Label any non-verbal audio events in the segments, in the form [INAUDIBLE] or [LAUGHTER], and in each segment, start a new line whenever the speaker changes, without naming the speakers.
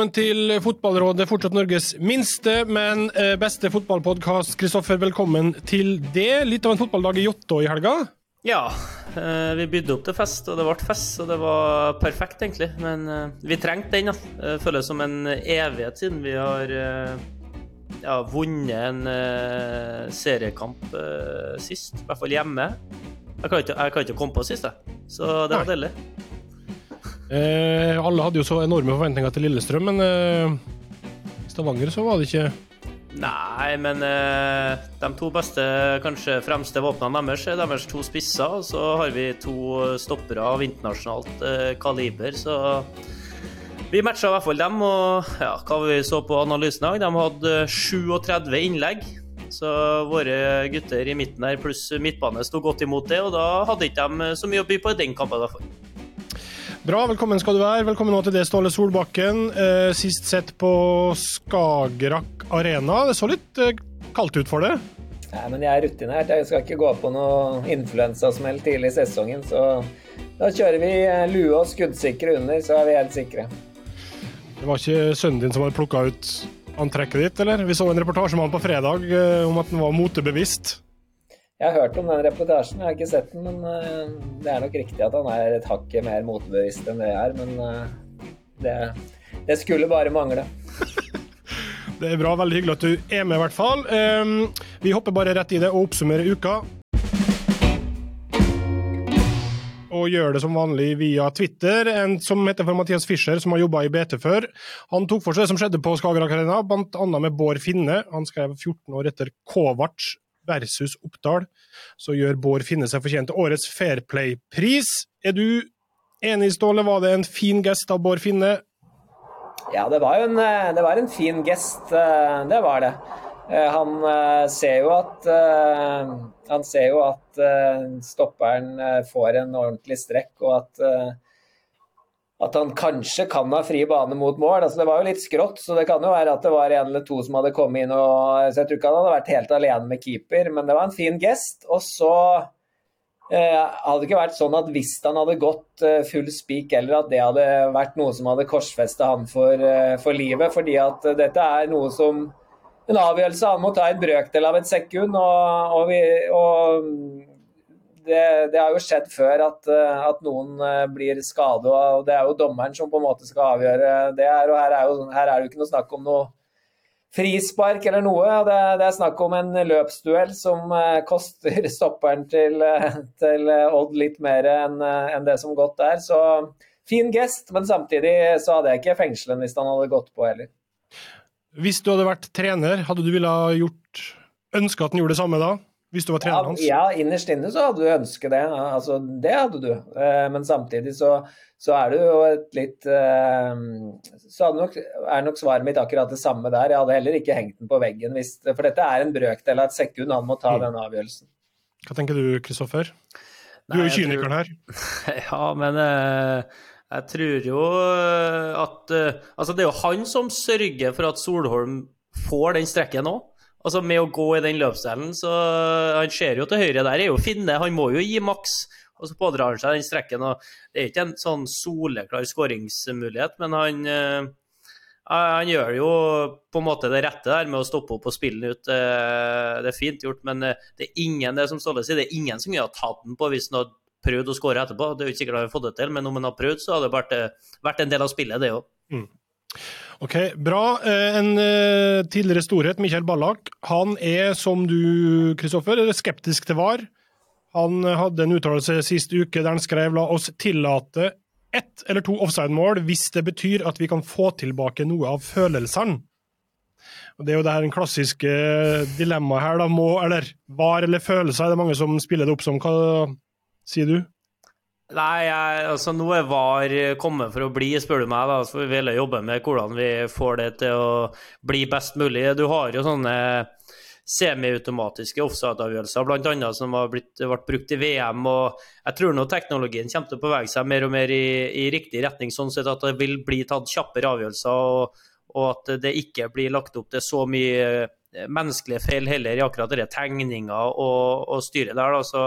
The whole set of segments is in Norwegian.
velkommen til Fotballrådet, fortsatt Norges minste, men eh, beste fotballpodkast. Kristoffer, velkommen til det. Litt av en fotballdag i Jåttå i helga?
Ja, eh, vi bydde opp til fest, og det ble fest, og det var perfekt, egentlig. Men eh, vi trengte den. Ja. Det føles som en evighet siden vi har ja, vunnet en seriekamp sist. I hvert fall hjemme. Jeg kan ikke, jeg kan ikke komme på sist, jeg. Så det var deilig.
Eh, alle hadde jo så enorme forventninger til Lillestrøm, men eh, i Stavanger så var det ikke
Nei, men eh, de to beste, kanskje fremste våpnene deres er deres to spisser. Og så har vi to stoppere av internasjonalt eh, kaliber, så vi matcha i hvert fall dem. Og ja, hva vi så på analysen i dag, de hadde 37 innlegg. Så våre gutter i midten her pluss midtbane sto godt imot det, og da hadde ikke de så mye å by på i den kampen. fall.
Bra, velkommen skal du være. Velkommen nå til det, Ståle Solbakken. Eh, sist sett på Skagerrak Arena. Det så litt eh, kaldt ut for det?
Nei, men jeg er rutinert. Jeg skal ikke gå på noe influensasmell tidlig i sesongen. Så da kjører vi eh, lue og skuddsikre under, så er vi helt sikre.
Det var ikke sønnen din som hadde plukka ut antrekket ditt, eller? Vi så en reportasje om han på fredag eh, om at han var motebevisst.
Jeg har hørt om den reportasjen, jeg har ikke sett den. Men uh, det er nok riktig at han er et hakket mer motebevisst enn det jeg er. Men uh, det, det, skulle bare mangle. [LAUGHS]
det er bra. Veldig hyggelig at du er med, i hvert fall. Um, vi hopper bare rett i det og oppsummerer uka. Og gjør det som vanlig via Twitter. En som heter for Mathias Fischer, som har jobba i BT før. Han tok for seg det som skjedde på Skagerrak Arena, bl.a. med Bård Finne. Han skrev 14 år etter Kovac versus Oppdal, så gjør Bård Finne seg fortjent til årets Fairplay-pris. Er du enig, Ståle? Var det en fin gest av Bård Finne?
Ja, det var en, eh, det var en fin gest. Eh, det var det. Eh, han ser jo at Han ser jo at stopperen får en ordentlig strekk, og at at han kanskje kan ha fri bane mot mål. Altså, det var jo litt skrått, så det kan jo være at det var en eller to som hadde kommet inn. Og, så Jeg tror ikke han hadde vært helt alene med keeper, men det var en fin gest. Og så eh, hadde det ikke vært sånn at hvis han hadde gått eh, full spik, eller at det hadde vært noe som hadde korsfesta han for, eh, for, livet. Fordi at dette er noe som En avgjørelse han må ta en brøkdel av et sekund. og, og, vi, og det, det, har jo skjedd før at, eh, at noen eh, blir skadet, og det er jo dommeren som på en måte skal avgjøre det her. og Her er, jo, her er det jo ikke noe snakk om noe frispark eller noe. Det, det er snakk om en løpsduell som eh, koster [LAUGHS] stopperen til, til Odd litt mer enn en det som godt er. Så fin gest, men samtidig så hadde jeg ikke fengselen hvis han hadde gått på heller.
Hvis du hadde vært trener, hadde du ville gjort Ønska at han gjorde det samme da? Hvis du var treneren hans?
Ja, innerst inne så hadde du ønsket det. Altså, det hadde du. Eh, men samtidig så, så er det jo et litt eh, Så nok, er nok svaret mitt akkurat det samme der. Jeg hadde heller ikke hengt den på veggen, hvis, for dette er en brøkdel av et sekund han må ta mm. den avgjørelsen.
Hva tenker du, Kristoffer? Du er jo kynikeren her. [LAUGHS]
Ja, men uh, jeg tror jo at Altså, det er jo han som sørger for at Solholm får den strekken òg. Altså Med å gå i den løpsdelen, så Han ser jo til høyre der, er jo Finne. Han må jo gi maks. Og så pådrar han seg den strekken. og Det er ikke en sånn soleklar skåringsmulighet, men han, uh, han gjør jo på en måte det rette der med å stoppe opp og spille ut. Uh, det er fint gjort, men uh, det er ingen det som Ståle sier, det er ingen som kunne tatt den på hvis han hadde prøvd å skåre etterpå. Det er jo ikke sikkert han har fått det til, men om han har prøvd, så hadde det vært, vært en del av spillet, det òg. Mm.
Ok, Bra. Eh, en eh, tidligere storhet, Michael Ballack, han er, som du, Kristoffer, skeptisk til VAR. Han hadde en uttalelse sist uke der han skrev la oss tillate ett eller to offside-mål hvis det betyr at vi kan få tilbake noe av følelsene. Og Det er jo det her en klassiske dilemmaet her, da. Må, eller VAR eller følelser, er det mange som spiller det opp som. Hva sier du?
Nei, jeg, altså nå er VAR kommet for å bli, spør du meg. da, så Vi vil jobbe med hvordan vi får det til å bli best mulig. Du har jo sånne semiautomatiske offside-avgjørelser, bl.a. som har blitt, ble brukt i VM. og Jeg tror nå teknologien kommer til å bevege seg mer og mer i, i riktig retning, sånn sett at det vil bli tatt kjappere avgjørelser, og, og, at det ikke blir lagt opp til så mye menneskelige feil heller i akkurat denne tegninga og, og styret der. da, så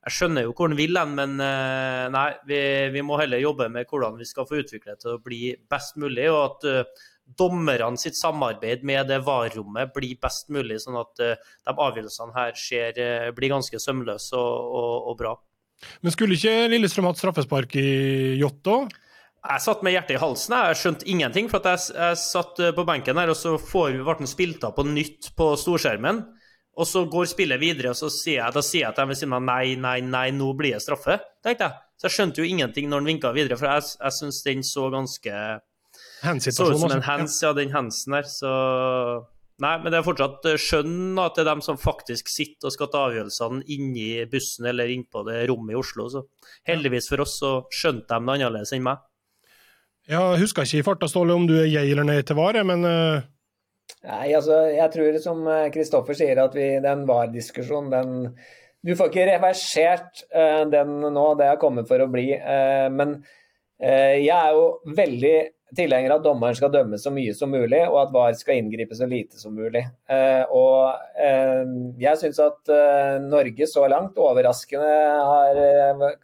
jeg skjønner jo hvor han vil hen, men eh, nei, vi, vi, må heller jobbe med hvordan vi skal få utvikle det til å bli best mulig. og at uh, dommerne sitt samarbeid med det VAR-rommet blir best mulig, sånn at uh, de avgjørelsene her skjer, uh, blir ganske sømløse og, og, og, bra.
Men skulle ikke Lillestrøm hatt straffespark i Jotto?
Jeg satt med hjertet i halsen. Jeg skjønte ingenting. for jeg, jeg, satt på benken her, og så ble den spilt av på nytt på storskjermen. Og så går spillet videre, og så sier jeg, da sier jeg til dem ved siden av nei, nei, nei, nå blir det straffe. tenkte jeg. Så jeg skjønte jo ingenting når han vinka videre, for jeg, jeg syns den så ganske Så ut som en hands, ja, den handsen der. Så Nei, men det er fortsatt eh, skjønn at det er dem som faktisk sitter og skal ta avgjørelsene inni bussen eller innpå det rommet i Oslo. Så heldigvis for oss så skjønte de det annerledes enn meg.
Jeg husker ikke i farta, Ståle, om du er jeg eller nei til vare, men uh
Nei, altså, jeg tror som Kristoffer sier, at vi, den VAR-diskusjonen, den Du får ikke reversert uh, den nå, det har kommet for å bli. Uh, men uh, jeg er jo veldig tilhenger av at dommeren skal dømme så mye som mulig, og at VAR skal inngripe så lite som mulig. Eh, og eh, jeg syns at eh, Norge så langt overraskende har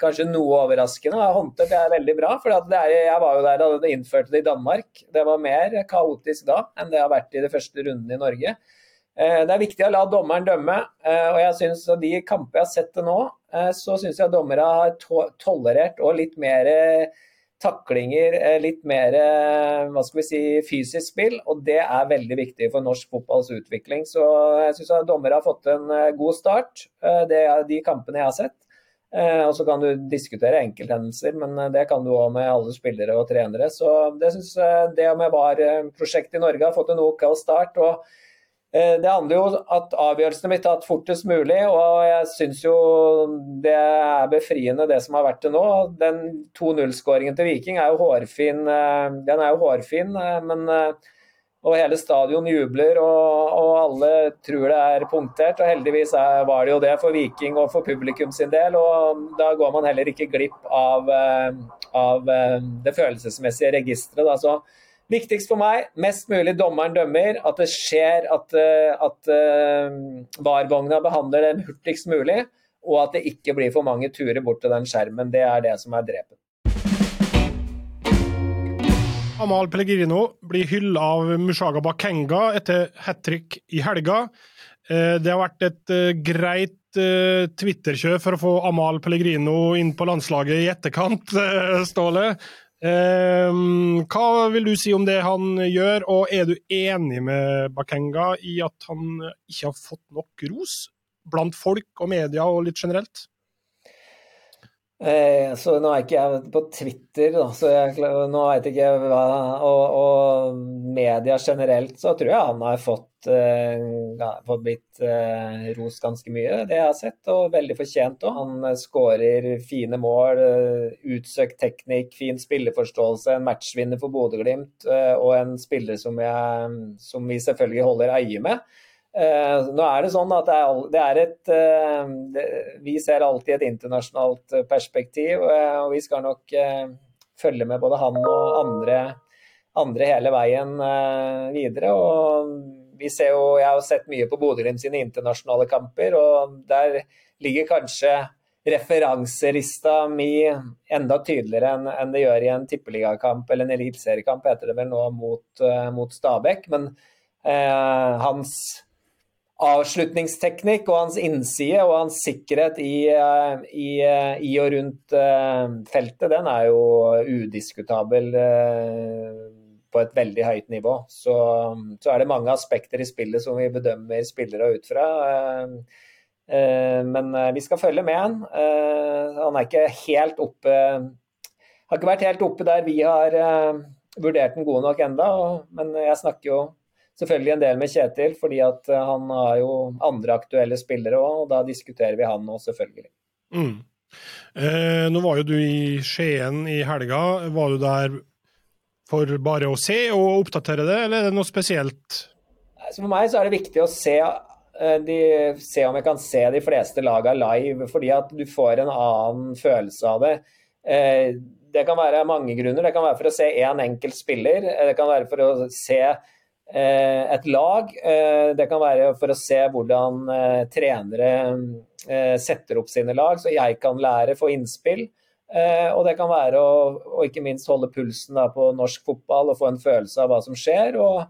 Kanskje noe overraskende har håndtert det veldig bra. For jeg var jo der da de innførte det i Danmark. Det var mer kaotisk da enn det har vært i de første rundene i Norge. Det er viktig å la dommeren dømme, og jeg synes at de kampene jeg har sett det nå, så syns jeg dommere har tolerert og litt mer taklinger, eh, litt mer eh, hva skal vi si, fysisk spill. Og det er veldig viktig for norsk fotballs utvikling. Så jeg syns dommere har fått en eh, god start. Det er de kampene jeg har sett. Og så kan du diskutere enkelthendelser, men det kan du òg med alle spillere og trenere. Så det syns det med VAR-prosjektet i Norge har fått en OK start. og det handler jo at avgjørelsene blir tatt fortest mulig, og jeg syns jo det er befriende det som har vært det nå. Den 2-0-skåringen til Viking er jo hårfin, eh, den er jo hårfin, eh, men og hele stadion jubler, og, og, alle tror det er punktert. og Heldigvis er, var det jo det for Viking og for publikum sin del. og Da går man heller ikke glipp av, av det følelsesmessige registeret. Viktigst for meg, mest mulig dommeren dømmer, at det skjer at, eh, at uh, VAR-vogna behandler dem hurtigst mulig, og at det ikke blir for mange turer bort til den skjermen. Det er det som er drepen.
Amal Pellegrino blir hylla av Mushaga Bakenga etter hat trick i helga. Eh, det har vært et greit Twitter-kjør for å få Amal Pellegrino inn på landslaget i etterkant, [LAUGHS] Ståle. Um, hva vil du si om det han gjør, og er du enig med Bakenga i at han ikke har fått nok ros blant folk og media og litt generelt?
Eh, så nå er ikke jeg på Twitter, da, så jeg, nå veit ikke hva og, og, media generelt, så tror jeg han har fått, eh, fått blitt eh, rost ganske mye, det jeg har sett, og veldig fortjent òg. Han eh, skårer fine mål, utsøkt teknikk, fin spilleforståelse, en matchvinner for Bodø-Glimt, og en spiller som, jeg, som vi selvfølgelig holder øye med. Uh, nå er det sånn at det er, et det, Vi ser alltid et internasjonalt eh, perspektiv, og vi skal nok følge med både han og andre, andre hele veien videre. og vi ser jo, Jeg har sett mye på Bodø-Glimt sine internasjonale kamper, og der ligger kanskje referanselista mi enda tydeligere enn, enn det gjør i en tippeligakamp eller en eliteseriekamp, heter det vel nå, mot, mot Stabæk. Men hans avslutningsteknikk og hans innside og hans sikkerhet i, eh, i, eh, i og rundt uh, feltet, den er jo udiskutabel på et veldig høyt nivå. Så, så, er det mange aspekter i spillet som vi bedømmer spillere ut fra. Men vi skal følge med han. han er ikke helt oppe Har ikke vært helt oppe der vi har vurdert den gode nok enda, men jeg snakker jo selvfølgelig en del med Kjetil, fordi at eh, han har jo andre aktuelle spillere òg, og da diskuterer vi han nå, selvfølgelig.
Mm. Eh, nå var jo du i Skien i helga. Var du der for bare å se og oppdatere det, eller er det noe spesielt?
Så for meg så er det viktig å se, eh, de, se om jeg kan se de fleste lagene live, fordi at du får en annen følelse av det. Eh, det kan være mange grunner. Det kan være for å se én enkelt spiller. Det kan være for å se et lag. Det kan være for å se hvordan trenere setter opp sine lag, så jeg kan lære, få innspill. Og det kan være å, ikke minst holde pulsen på norsk fotball og få en følelse av hva som skjer. og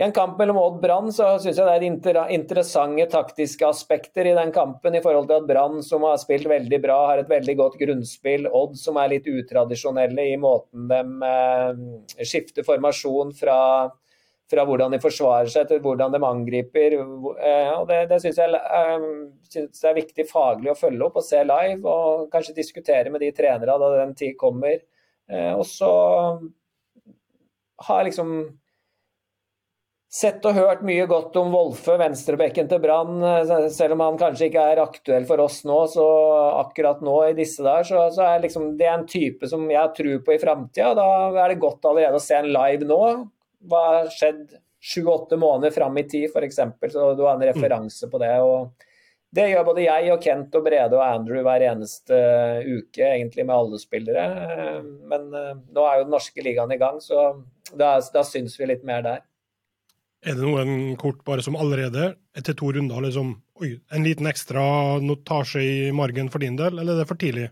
i en kamp mellom Odd Brann så syns jeg det er interessante taktiske aspekter i den kampen i forhold til at Brann, som har spilt veldig bra, har et veldig godt grunnspill. Odd, som er litt utradisjonelle i måten de eh, skifter formasjon fra, fra, hvordan de forsvarer seg til hvordan de angriper. Eh, og Det, det syns jeg synes det er viktig faglig å følge opp og se live, og kanskje diskutere med de trenerne da den tid kommer. Eh, og så har liksom Sett og hørt mye godt om Wolfe, venstrebekken til Brann. Selv om han kanskje ikke er aktuell for oss nå, så akkurat nå i disse der, så, så er liksom, det en type som jeg har tro på i framtida. Da er det godt allerede å se en live nå. Hva har skjedd sju-åtte måneder fram i tid, f.eks. Så du har en referanse på det. og det gjør både jeg og Kent og Brede og Andrew hver eneste uke, egentlig med alle spillere. Men eh, nå er jo den norske ligaen i gang, så da, da syns vi litt mer der.
Er det noen kort bare som allerede, etter to runder, liksom, oi, en liten ekstra notasje i margen for din del, eller er det for tidlig?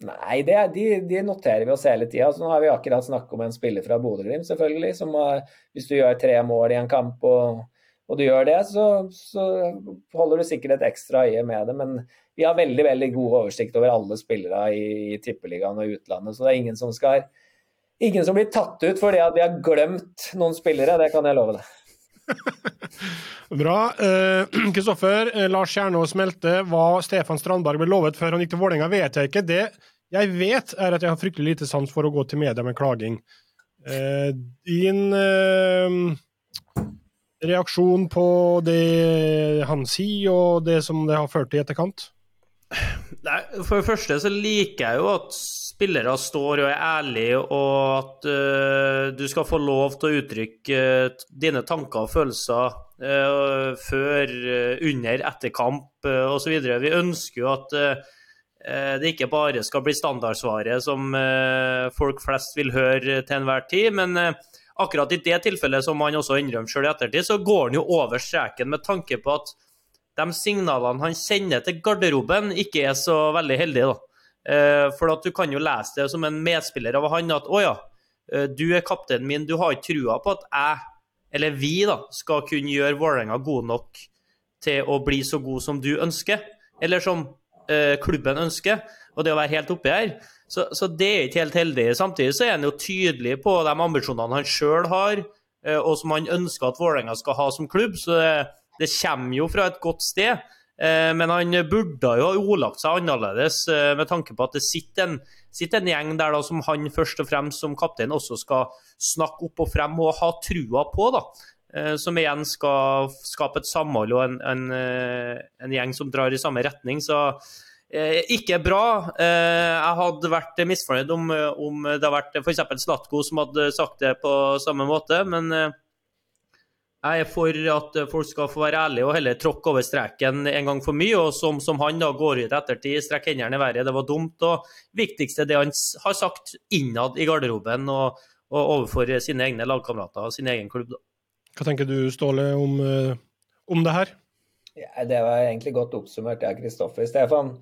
Nei, det, de, de, noterer vi oss hele tida. Nå har vi akkurat snakket om en spiller fra Bodø-Glimt, selvfølgelig. Som har, hvis du gjør tre mål i en kamp og, og du gjør det, så, så, holder du sikkert et ekstra øye med det. Men vi har veldig veldig god oversikt over alle spillere i, i Tippeligaen og utlandet. Så det er ingen som skal Ingen som blir tatt ut fordi at vi har glemt noen spillere, det kan jeg love deg. [LAUGHS]
Bra. Eh, [CLEARS THROAT] Kristoffer, eh, Lars Kjernås meldte hva Stefan Strandberg ble lovet før han gikk til Vålerenga, vet jeg ikke. Det jeg vet, er at jeg har fryktelig lite sans for å gå til media med klaging. Eh, din reaksjon på det han sier, og det som det har ført til i etterkant?
Nei, For det første så liker jeg jo at spillere står og er ærlige, og at uh, du skal få lov til å uttrykke uh, dine tanker og følelser uh, før, under, etter kamp uh, osv. Vi ønsker jo at det ikke bare skal bli standardsvaret som folk flest vil høre til enhver tid, men akkurat i det tilfellet, som han også innrømmer sjøl i ettertid, så går han jo over streken med tanke på at de signalene han sender til garderoben, ikke er så veldig heldige. da. Eh, for at du kan jo lese det som en medspiller av han at å ja, eh, du er kapteinen min, du har ikke trua på at jeg, eller vi, da, skal kunne gjøre Vålerenga god nok til å bli så god som du ønsker, eller som eh, klubben ønsker, og det å være helt oppi her. Så, så, det er ikke helt heldig. Samtidig så er han jo tydelig på de ambisjonene han sjøl har, eh, og som han ønsker at Vålerenga skal ha som klubb. så det det kommer jo fra et godt sted, men han burde jo ha ordlagt seg annerledes eh, med tanke på at det sitter en, sitter en gjeng der da, som han først og fremst som kaptein også skal snakke opp og frem og ha trua på. da. Eh, som igjen skal skape et samhold og en, en, en gjeng som drar i samme retning. Så eh, ikke bra. Eh, jeg hadde vært misfornøyd om, om det hadde vært f.eks. Slatko som hadde sagt det på samme måte, men eh, jeg er for at folk skal få være ærlige og heller tråkke over streken en gang for mye. Og som, som han da går ut ettertid, strekk hendene i været, det var dumt. Og viktigste det han har sagt innad i garderoben og, og overfor sine egne lagkamerater og sin egen klubb. Da.
Hva tenker du, Ståle, om, eh, om det her?
Ja, det var egentlig godt oppsummert, ja, Kristoffer. Stefan,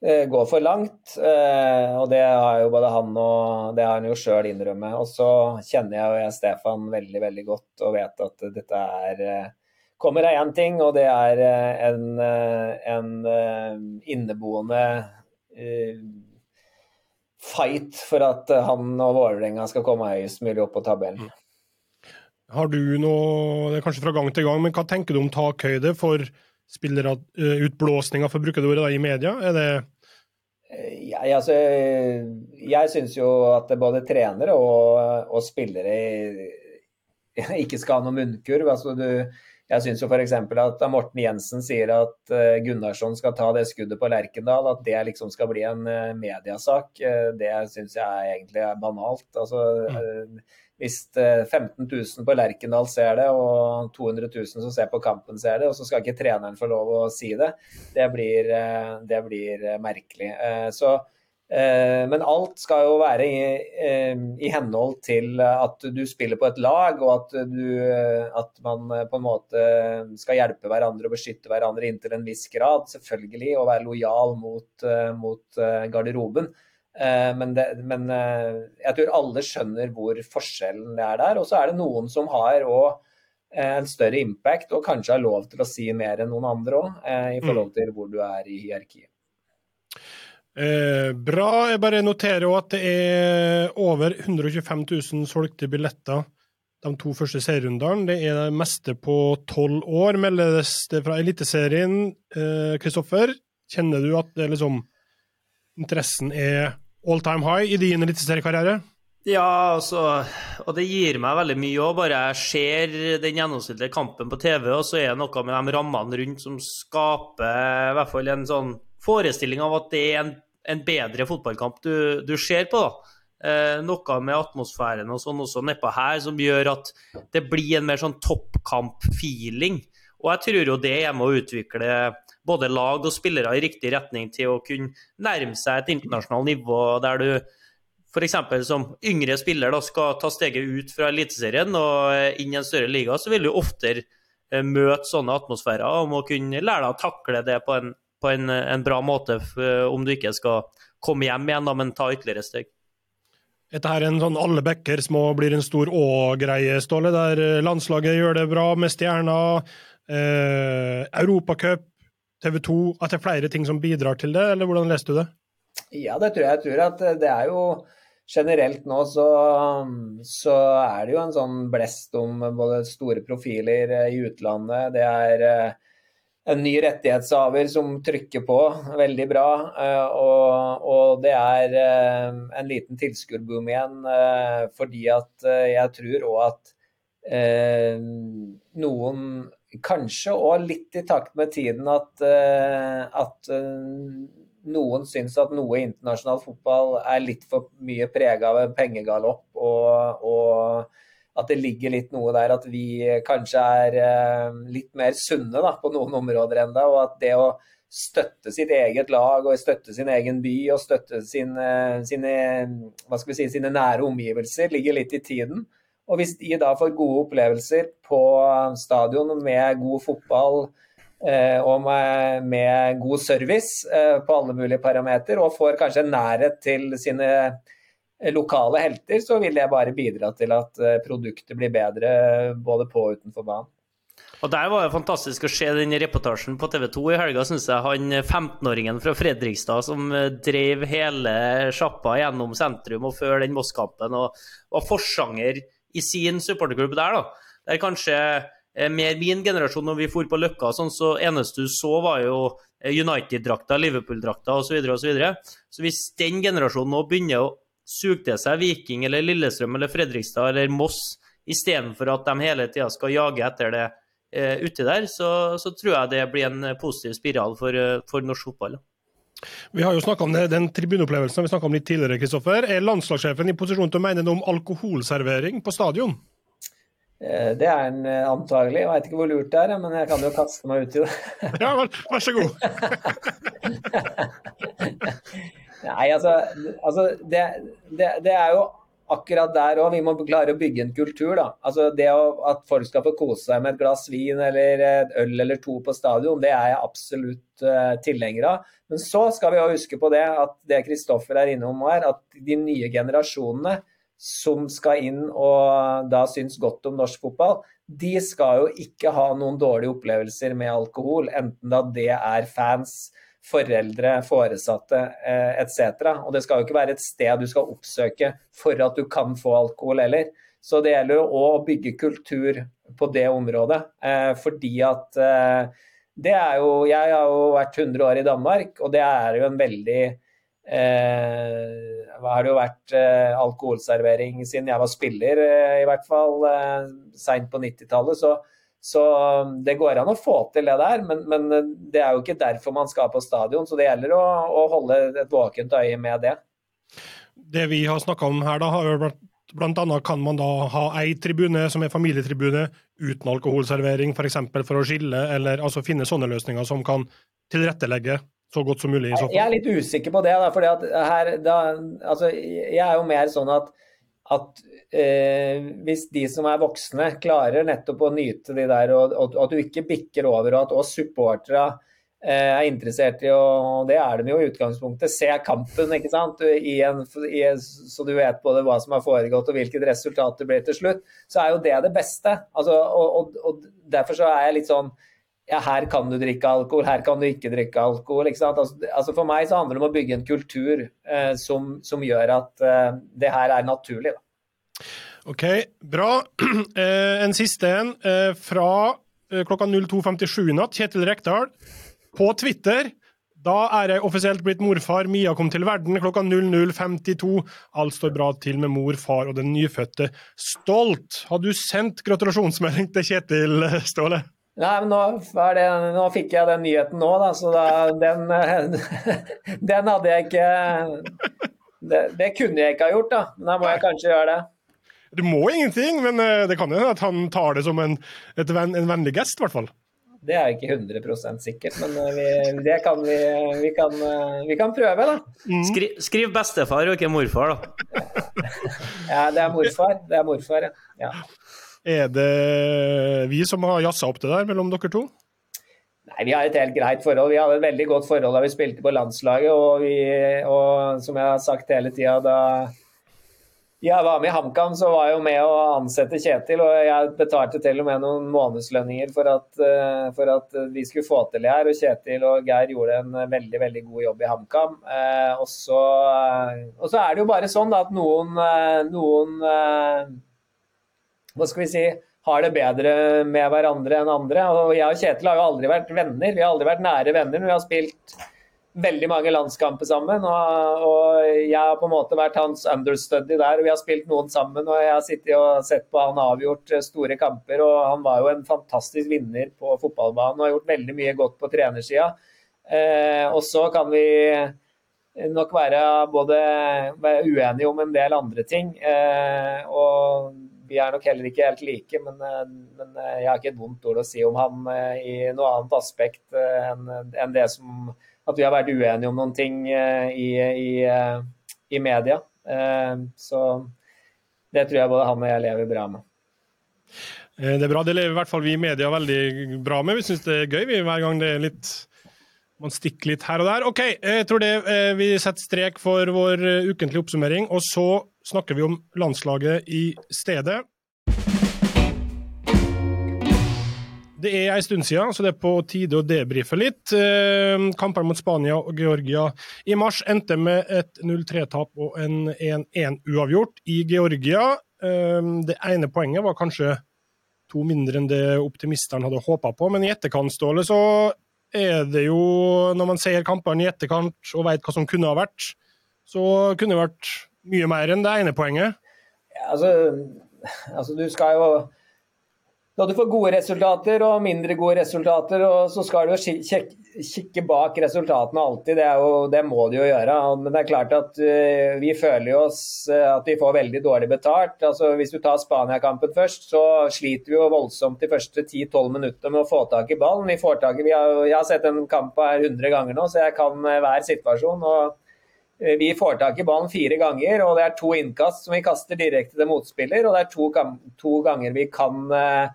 går for langt. Eh, og det har jo både han og det har han jo sjøl innrømmet. Og så kjenner jeg jo Stefan veldig, veldig godt og vet at dette er eh, kommer av én ting, og det er en, en inneboende fight for at han og Vålerenga skal komme høyest mulig opp på tabellen.
Har du noe, det er kanskje fra gang til gang, men hva tenker du om takhøyde for spillere, utblåsninger, for å bruke det ordet, da, i media? Er det
jeg, altså, jeg syns jo at både trenere og, og, spillere [LAUGHS] ikke skal ha noen munnkurv. Altså, du, jeg syns f.eks. at da Morten Jensen sier at uh, Gunnarsson skal ta det skuddet på Lerkendal, at det liksom skal bli en uh, mediasak, det syns jeg egentlig er banalt. Altså, mm. Hvis 15 000 på Lerkendal ser det, og 200 000 som ser på kampen ser det, og så skal ikke treneren få lov å si det, det blir, det blir merkelig. Så Eh, men alt skal jo være i, eh, i, henhold til at du spiller på et lag, og at, du, at, man på en måte skal hjelpe hverandre og beskytte hverandre inntil en viss grad. Selvfølgelig, og være lojal mot, mot garderoben. Men, det, men, jeg tror alle skjønner hvor forskjellen det er der. Og så er det noen som har òg en større impact, og kanskje har lov til å si mer enn noen andre òg, i forhold mm. til hvor du er i hierarkiet.
Eh, bra. Jeg bare noterer òg at det er over 125 000 solgte billetter de to første serierundene. Det er det meste på tolv år, meldes det fra Eliteserien. Kristoffer, eh, kjenner du at det liksom interessen er all time high i din eliteseriekarriere?
Ja, altså Og det gir meg veldig mye òg. Bare jeg ser den gjennomsnittlige kampen på TV, og så er det noe med de rammene rundt som skaper i hvert fall en sånn forestilling av at det er en en bedre fotballkamp du, du ser på. da. Eh, noe med atmosfæren og sånn også nedpå her som gjør at det blir en mer sånn toppkamp-feeling. Og jeg tror jo det er med å utvikle både lag og spillere i riktig retning til å kunne nærme seg et internasjonalt nivå der du f.eks. som yngre spiller da, skal ta steget ut fra Eliteserien og inn i en større liga, så vil du oftere eh, møte sånne atmosfærer og må kunne lære deg å takle det på en på en, en bra måte om du ikke skal komme hjem igjen, da, men ta ytterligere steg.
Dette er en sånn alle bekker små blir en stor å-greie, Ståle, der eh, landslaget gjør det bra med stjerner. Eh, Europacup, TV 2, at det er flere ting som bidrar til det, eller hvordan leste du det?
Ja, det tror jeg. Jeg tror at det er jo generelt nå så, så er det jo en sånn blest om både store profiler i utlandet. Det er eh, en ny rettighetshaver som trykker på veldig bra. Eh, og, og det er eh, en liten tilskuerboom igjen, eh, fordi at jeg tror òg at noen Kanskje òg litt i takt med tiden at, at noen syns at noe internasjonal fotball er litt for mye prega av en pengegalopp. og, og at det ligger litt noe der at vi kanskje er eh, litt mer sunne da, på noen områder enda, og at det å støtte sitt eget lag og støtte sin egen by og støtte sine, sine, si, sine nære omgivelser ligger litt i tiden. Og hvis de da får gode opplevelser på stadion med god fotball eh, og med, med, god service eh, på alle mulige parameter, og får kanskje nærhet til sine lokale helter, så vil det bare bidra til at eh, produktet blir bedre både på og utenfor banen.
Og Der var det fantastisk å se den reportasjen på TV 2 i helga, syns jeg. Han 15-åringen fra Fredrikstad som eh, drev hele sjappa gjennom sentrum og før den Moss-kampen, og var forsanger i sin supporterklubb der. da. Det er kanskje eh, mer min generasjon, når vi for på Løkka, sånn, så eneste du så, var jo United-drakta, Liverpool-drakta osv. Så, og så, videre. så hvis den generasjonen nå begynner å suge til seg Viking eller Lillestrøm eller Fredrikstad eller Moss, istedenfor at de hele tida skal jage etter det eh, uti der, så, så, tror jeg det blir en positiv spiral for, eh, for norsk fotball.
Vi har jo snakka om det, den tribuneopplevelsen vi snakka om litt tidligere. Kristoffer. Er landslagssjefen i posisjon til å mene noe om alkoholservering på stadion?
Eh, det er en eh, antagelig. Jeg veit ikke hvor lurt det er, men jeg kan jo kaste meg ut i det. [LAUGHS]
ja vel, vær så god. [LAUGHS]
Nei, altså, altså det, det, det, er jo akkurat der òg vi må klare å bygge en kultur. da. Altså Det å, at folk skal få kose seg med et glass vin eller et øl eller to på stadion, det er jeg absolutt uh, tilhenger av. Men så skal vi òg huske på det at det Kristoffer er innom her, at de nye generasjonene som skal inn og da syns godt om norsk fotball, de skal jo ikke ha noen dårlige opplevelser med alkohol, enten da det er fans, foreldre, foresatte eh, etc. Og det skal jo ikke være et sted du skal oppsøke for at du kan få alkohol heller. Så det gjelder jo å bygge kultur på det området. Eh, fordi at eh, det er jo Jeg har jo vært 100 år i Danmark, og det er jo en veldig eh, har det jo vært eh, alkoholservering siden jeg var spiller, eh, i hvert fall eh, seint på 90-tallet. Så så um, det går an å få til det der, men, men, uh, det er jo ikke derfor man skal på stadion. Så det gjelder å, å holde et våkent øye med det.
Det vi har snakka om her, da, har vært Blant annet kan man da ha ei tribune som er familietribune uten alkoholservering, f.eks. For, for å skille, eller altså finne sånne løsninger som kan tilrettelegge så godt som mulig. i så fall.
Jeg er litt usikker på det. Da, fordi at her, da, altså, jeg er jo mer sånn at, at eh, hvis de som er voksne klarer nettopp å nyte de der, og, og, og at du ikke bikker over, og at oss supportere eh, er interessert i, og det er de jo i utgangspunktet, se kampen, ikke sant? I en, i, så du vet både hva som har foregått og hvilket resultat det blir til slutt, så er jo det det beste. Altså, og, og derfor så er jeg litt sånn ja, her kan du drikke alkohol, her kan du ikke drikke alkohol. Ikke altså, altså, for meg så handler det om å bygge en kultur eh, som, som, gjør at eh, det her er naturlig. Da.
OK, bra. [CLEARS THROAT] Eh, en siste en eh, fra eh, klokka 02.57 i natt. Kjetil Rekdal på Twitter. Da er jeg offisielt blitt morfar. Mia kom til verden klokka 00.52. Alt står bra til med mor, far og den nyfødte. Stolt! Har du sendt gratulasjonsmelding til Kjetil, Ståle?
Nei, men nå, det, nå, fikk jeg den nyheten nå, da, så da, den, [LAUGHS] den, hadde jeg ikke det, det, kunne jeg ikke ha gjort, da. Men da må jeg kanskje gjøre det.
Du må ingenting, men eh, det kan jo hende at han tar det som en, venn, en vennlig gest, i hvert fall.
Det er ikke 100% sikkert, men eh, vi, det kan vi, vi, kan, eh, vi kan prøve, da.
Mm. Skri, skriv bestefar og ikke morfar, da. [LAUGHS]
ja, det er morfar. Det er morfar, ja.
Er det vi som har jazza opp det der mellom dere to?
Nei, Vi har et helt greit forhold. Vi hadde et veldig godt forhold da vi spilte på landslaget. Og, vi, og som jeg har sagt hele tida, da jeg var med i HamKam, så var jeg jo med å ansette Kjetil. Og jeg betalte til og med noen månedslønninger for at, eh, for at vi skulle få til det her. Og Kjetil og Geir gjorde en veldig veldig god jobb i HamKam. Eh, og, så, og så er det jo bare sånn da, at noen, eh, noen hva skal vi si, har det bedre med hverandre enn andre. Og jeg og Kjetil har jo aldri vært venner, vi har aldri vært nære venner. Men vi har spilt veldig mange landskamper sammen. Og, og, jeg har på en måte vært hans understudy der. Vi har spilt noen sammen. og Jeg har sittet og sett på han avgjort store kamper. og Han var jo en fantastisk vinner på fotballbanen og har gjort veldig mye godt på trenersida. Eh, og så kan vi nok være både være uenige om en del andre ting. Eh, og vi er nok heller ikke helt like, men, eh, men, eh, jeg har ikke et vondt ord å si om han eh, i noe annet aspekt enn en det som at vi har vært uenige om noen ting i, i, i media. Så det tror jeg både han og jeg lever bra med.
Det er bra, det lever i hvert fall vi i media veldig bra med. Vi syns det er gøy vi, hver gang det er litt man stikker litt her og der. OK, jeg tror det vi setter strek for vår ukentlige oppsummering. Og så snakker vi om landslaget i stedet. Det er en stund siden, så det er på tide å debrife litt. Eh, kampene mot Spania og Georgia i mars endte med et 0-3-tap og en 1-1-uavgjort i Georgia. Eh, det ene poenget var kanskje to mindre enn det optimistene hadde håpa på, men i etterkant, Ståle, så er det jo, når man ser kampene i etterkant og vet hva som kunne ha vært, så kunne det vært mye mer enn det ene poenget?
Ja, altså, altså, du skal jo Når du får gode resultater og mindre gode resultater, så skal du jo kikke bak resultatene alltid. Det, jo, det, må du jo gjøre. Men det er klart at uh, vi føler oss uh, at vi får veldig dårlig betalt. Altså, hvis du tar Spania-kampen først, så sliter vi jo voldsomt de første 10-12 minuttene med å få tak i ballen. Vi får tak i, har, jeg har sett en kamp her 100 ganger nå, så jeg kan uh, hver situasjon. og Eh, vi får tak i ballen fire ganger, og det er to innkast som vi kaster direkte til motspiller. Og det er to, to ganger vi kan eh,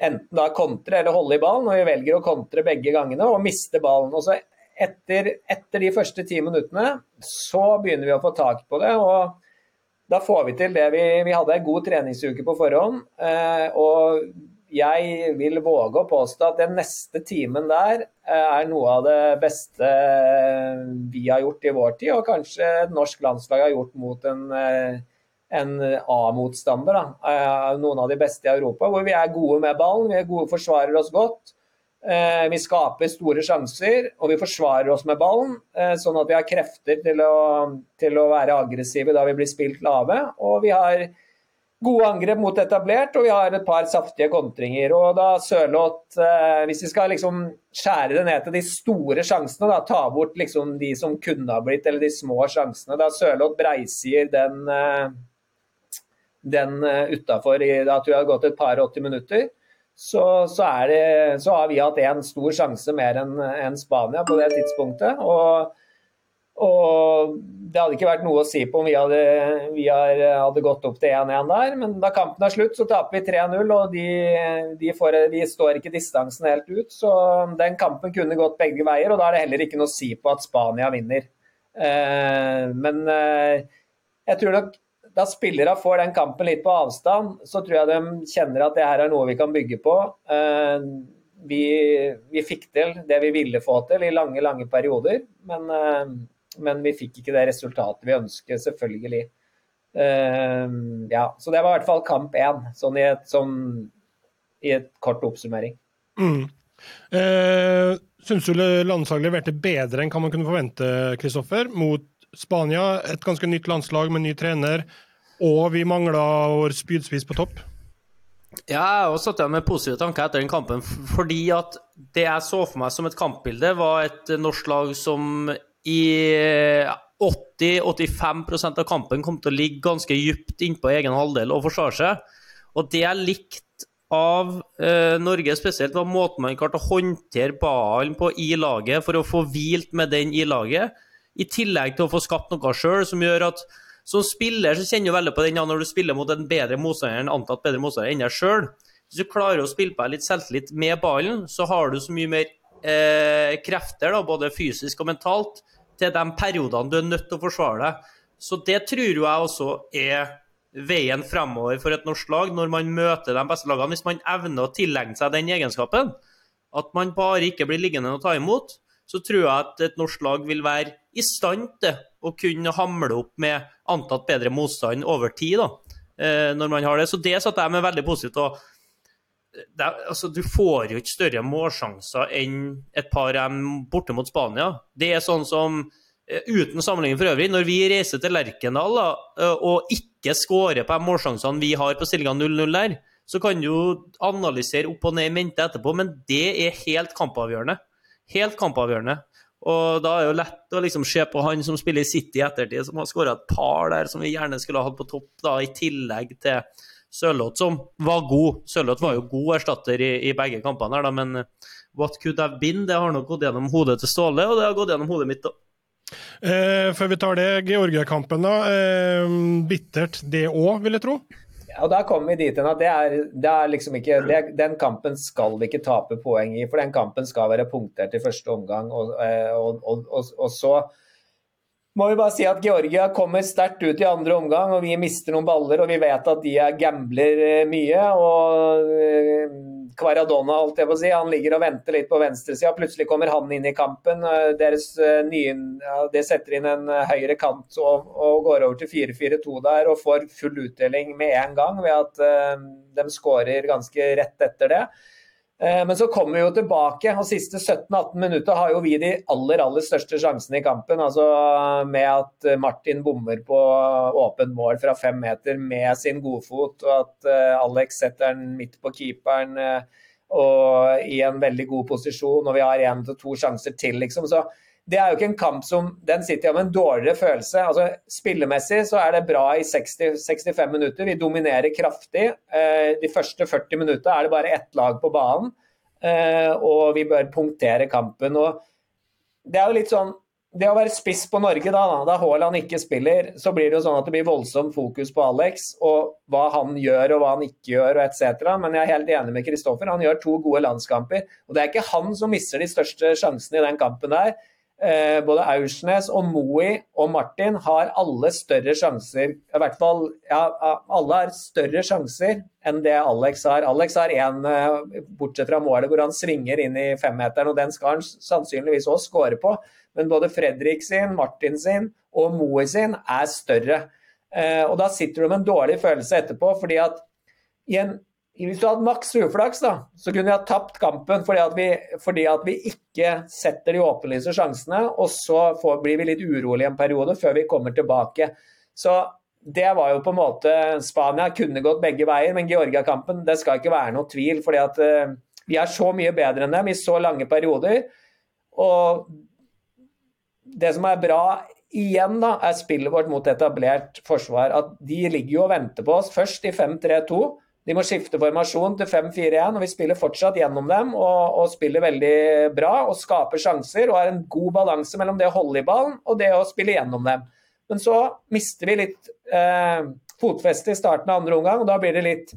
enten da kontre eller holde i ballen, og vi velger å kontre begge gangene og miste ballen. Og så etter, etter de første ti minuttene så begynner vi å få tak på det. og da får vi til det. Vi, vi hadde en god treningsuke på forhånd. Eh, og jeg vil våge å påstå at den neste timen der eh, er noe av det beste eh, vi har gjort i vår tid, og kanskje norsk landslag har gjort mot en, en A-motstander. Noen av de beste i Europa, hvor vi er gode med ballen, vi er gode, forsvarer oss godt. Vi skaper store sjanser, og vi forsvarer oss med ballen, sånn at vi har krefter til å, til å være aggressive da vi blir spilt lave. Og vi har gode angrep mot etablert, og vi har et par saftige kontringer. Og da Sørloth, eh, hvis vi skal liksom skjære det ned til de store sjansene, da, ta bort liksom de som kunne ha blitt, eller de små sjansene, da Sørloth breisier den, eh, den uh, utafor i da tror jeg det har gått et par 80 minutter, så, så, det, så, har vi hatt én stor sjanse mer enn en Spania på det tidspunktet. Og, og, det hadde ikke vært noe å si på om vi hadde, vi hadde gått opp til 1-1 der. Men da kampen er slutt, så taper vi 3-0, og de, de, får, de, står ikke distansen helt ut. Så den kampen kunne gått begge veier, og da er det heller ikke noe å si på at Spania vinner. Eh, men eh, jeg tror nok da spillere får den kampen litt på avstand, så tror jeg de kjenner at det her er noe vi kan bygge på. Eh, vi, vi fikk til det vi ville få til i lange, lange perioder, men, eh, men vi fikk ikke det resultatet vi ønsket, selvfølgelig. Eh, ja, så det var i hvert fall kamp én, sånn i et, sånn, i et kort oppsummering.
Mm. Eh, Syns du landslaget leverte bedre enn hva man kunne forvente, Kristoffer, mot Spania, et ganske nytt landslag med ny trener, og vi mangla vår spydspiss på topp.
Ja, jeg satt med positive tanker etter den kampen, fordi at det jeg så for meg som et kampbilde, var et norsk lag som i 80-85% av kampen kom til å ligge ganske dypt innpå egen halvdel og forsvare seg. Og det jeg likte av eh, Norge spesielt, var måten man klarte å håndtere ballen på i laget for å få hvilt med den i laget i tillegg til å få skapt noe sjøl som gjør at som spiller så kjenner du veldig på den ja, når du spiller mot en bedre motstander enn antatt bedre motstander enn deg sjøl. Hvis du klarer å spille på deg litt selvtillit med ballen, så har du så mye mer eh, krefter, da, både fysisk og mentalt, til de periodene du er nødt til å forsvare deg. Så det tror jeg også er veien fremover for et norsk lag når man møter de beste lagene. Hvis man evner å tilegne seg den egenskapen, at man bare ikke blir liggende og ta imot, så tror jeg at et norsk lag vil være i stand til å kunne hamle opp med antatt bedre motstand over tid, da, eh, når man har det. Så det satte jeg meg veldig positivt og altså, Du får jo ikke større målsjanser enn et par M borte mot Spania. Det er sånn som, eh, uten sammenligning for øvrig, når vi reiser til Lerkendal da, eh, og ikke skårer på de målsjansene vi har på stillinga 0-0 der, så kan du analysere opp og ned i mente etterpå, men det er helt kampavgjørende. Helt kampavgjørende. Og da er det lett å liksom se på han som spiller i City i ettertid, som har skåra et par der som vi gjerne skulle ha hatt på topp, da, i tillegg til Sørloth, som var god. Sørloth var jo god erstatter i, i begge kampene, her, da, men what could have been, det har nok gått gjennom hodet til Ståle, og det har gått gjennom hodet mitt da.
Eh, før vi tar det, Georgia-kampen, da. Eh, bittert det òg, vil jeg tro?
Og Da kommer vi dit hen at det er, det er liksom ikke, det, den kampen skal vi ikke tape poeng i. For den kampen skal være punktert i første omgang. Og, eh, og, og, og, så må vi bare si at Georgia kommer sterkt ut i andre omgang, og vi mister noen baller. Og vi vet at de er gambler eh, mye. og eh, Kvaradona, alt jeg på si. Han ligger og venter litt på venstresida. Plutselig kommer han inn i kampen. Eh, deres eh, nye, ja, Det setter inn en eh, høyre kant og, og går over til 4-4-2 der og får full utdeling med en gang ved at uh, de skårer ganske rett etter det. Uh, men så kommer vi jo tilbake, og siste 17-18 minutter har jo vi de aller aller største sjansene i kampen. altså Med at Martin bommer på åpent mål fra fem meter med sin godfot, og at uh, Alex setter den midt på keeperen. Og i en veldig god posisjon, og vi har én til to sjanser til, liksom. Så det er jo ikke en kamp som Den sitter jo med en dårligere følelse. Altså, Spillemessig så er det bra i 60-65 minutter. Vi dominerer kraftig. Eh, de første 40 minuttene er det bare ett lag på banen, eh, og vi bør punktere kampen. og det er jo litt sånn det å være spiss på Norge da, da Haaland ikke spiller, så blir det jo sånn at det blir voldsomt fokus på Alex og hva han gjør og hva han ikke gjør og etc. Men jeg er helt enig med Kristoffer. Han gjør to gode landskamper. Og det er ikke han som mister de største sjansene i den kampen der. Eh, både Aursnes og Moe og Martin har alle større sjanser I hvert fall ja, alle har større sjanser enn det Alex har. Alex har én, eh, bortsett fra målet, hvor han svinger inn i femmeteren, og den skal han sannsynligvis også skåre på. Men både Fredrik sin, Martin sin og Moe sin er større. Eh, og da sitter du med en dårlig følelse etterpå, fordi at i en, hvis du hadde maks uflaks, da, så kunne vi ha tapt kampen fordi at vi, fordi at vi ikke setter de åpenlyse sjansene, og så får, blir vi litt urolige en periode før vi kommer tilbake. Så det var jo på en måte Spania kunne gått begge veier, men Georgia-kampen det skal ikke være noe tvil. fordi at uh, vi er så mye bedre enn dem i så lange perioder. Og det som er bra igjen, da, er spillet vårt mot etablert forsvar. At de ligger jo og venter på oss. Først i 5-3-2, De må skifte formasjon til 5-4-1, og vi spiller fortsatt gjennom dem og, og, spiller veldig bra og skaper sjanser og har en god balanse mellom det å holde i ballen og det å spille gjennom dem. Men så mister vi litt eh, fotfeste i starten av andre omgang, og da blir det litt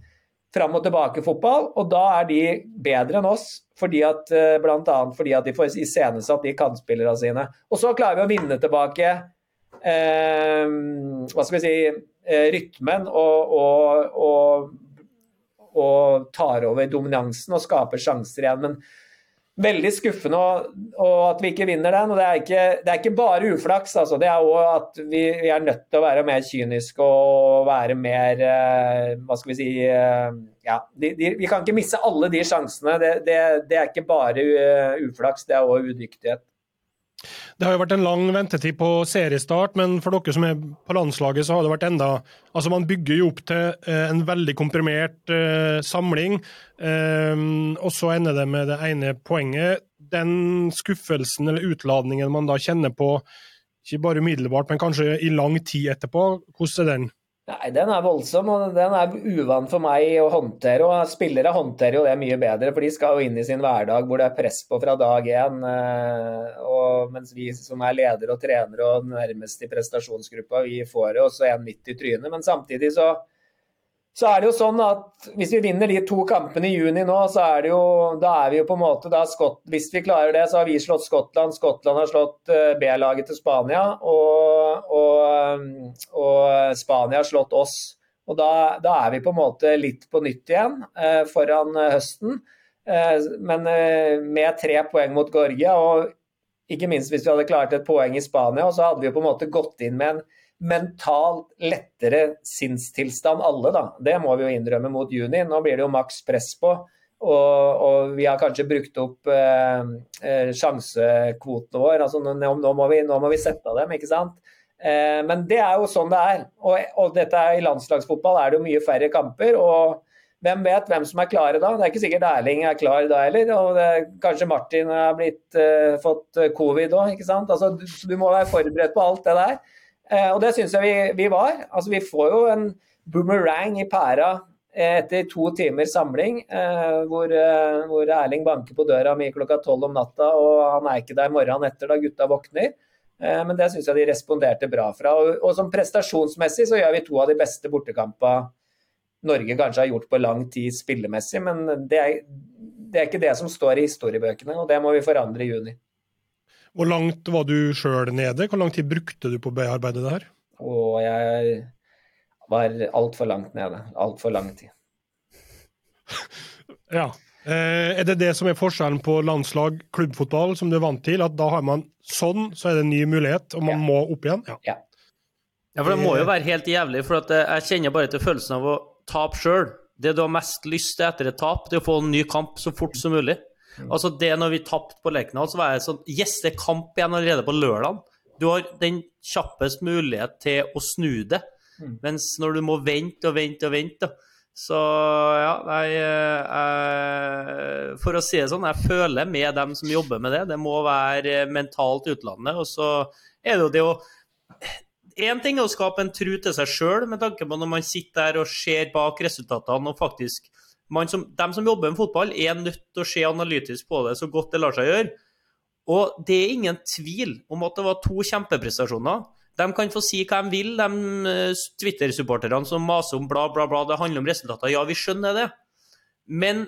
fram og tilbake-fotball. Og da er de bedre enn oss, fordi at, blant bl.a. fordi at de får iscenesatt de kantspillerne sine. Og så klarer vi å vinne tilbake eh, hva skal vi si, eh, rytmen og, og, og, og, tar over dominansen og skaper sjanser igjen. Men veldig skuffende og, at vi ikke vinner den. og Det er ikke, det er ikke bare uflaks. Altså. Det er òg at vi, vi, er nødt til å være mer kyniske og være mer eh, Hva skal vi si eh, ja, de, de, Vi kan ikke misse alle de sjansene. Det, det, det er ikke bare uh, uflaks, det er òg udyktighet.
Det har jo vært en lang ventetid på seriestart, men for dere som er på landslaget, så har det vært enda Altså, man bygger jo opp til eh, en veldig komprimert uh, samling, um, og så ender det med det ene poenget. Den skuffelsen eller utladningen man da kjenner på, ikke bare umiddelbart, men kanskje i lang tid etterpå, hvordan er den?
Nei, Den er voldsom, og den er uvant for meg å håndtere. og Spillere håndterer jo det mye bedre, for de skal jo inn i sin hverdag hvor det er press på fra dag én. Eh, og mens vi som er ledere og trenere og nærmest i prestasjonsgruppa, vi får det også en midt i trynet. Men samtidig så så er det jo sånn at hvis vi vinner de to kampene i juni nå, så er det jo Da er vi jo på en måte Skott, Hvis vi klarer det, så har vi slått Skottland. Skottland har slått eh, B-laget til Spania. Og, og, og, Spania har slått oss. Og da, da, er vi på en måte litt på nytt igjen eh, foran høsten. Eh, men eh, med tre poeng mot Gorgia, og ikke minst hvis vi hadde klart et poeng i Spania, så hadde vi jo på en måte gått inn med en mentalt lettere sinnstilstand alle, da. Det må vi jo innrømme mot juni. Nå blir det jo maks press på. Og, og vi har kanskje brukt opp eh, eh sjansekvotene våre. Altså, nå, nå, må vi, nå, må vi, sette av dem, ikke sant. Eh, men det er jo sånn det er. Og, og er, i landslagsfotball er det jo mye færre kamper. og hvem vet hvem som er klare da? Det er ikke sikkert Erling er klar da heller. Og det, kanskje Martin har blitt, eh, fått covid òg. Altså, du, må være forberedt på alt det der. Eh, og det syns jeg vi, vi, var. Altså, vi får jo en boomerang i pæra eh, etter to timers samling, eh, hvor, hvor, Erling banker på døra mi klokka tolv om natta, og han er ikke der morgenen etter da gutta våkner. Men det syns jeg de responderte bra fra. Og, og, som prestasjonsmessig så gjør vi to av de beste bortekampene Norge kanskje har gjort på lang tid spillemessig, men det er, det er ikke det som står i historiebøkene, og det må vi forandre i juni.
Hvor langt var du sjøl nede? Hvor lang tid brukte du på å bearbeide det her?
Og jeg var altfor langt nede. Altfor lang tid. [LAUGHS]
ja. Eh, er det det som er forskjellen på landslag, klubbfotball, som du er vant til? At da har man sånn, så er det en ny mulighet, og man ja. må opp igjen?
Ja. ja.
Ja, for Det må jo være helt jævlig, for eh, jeg kjenner bare til følelsen av å tape sjøl. Det du har mest lyst til etter et tap, det er å få en ny kamp så fort som mulig. Mm. Altså det når vi tapte på Lerkendal, så var jeg sånn Yes, det er kamp igjen allerede på lørdag. Du har den kjappest mulighet til å snu det. Mm. Mens når du må vente og vente og vente, så ja, jeg, jeg, For å si det sånn, jeg føler med dem som jobber med det. Det må være mentalt utlandet. Og så er det jo det å Én ting er å skape en tru til seg sjøl, med tanke på når man sitter der og ser bak resultatene og faktisk som, de som jobber med fotball, er nødt til å se analytisk på det så godt det lar seg gjøre. Og det er ingen tvil om at det var to kjempeprestasjoner. De kan få si hva de vil, de eh, Twitter-supporterne som maser om bla, bla, bla. Det handler om resultater. Ja, vi skjønner det. Men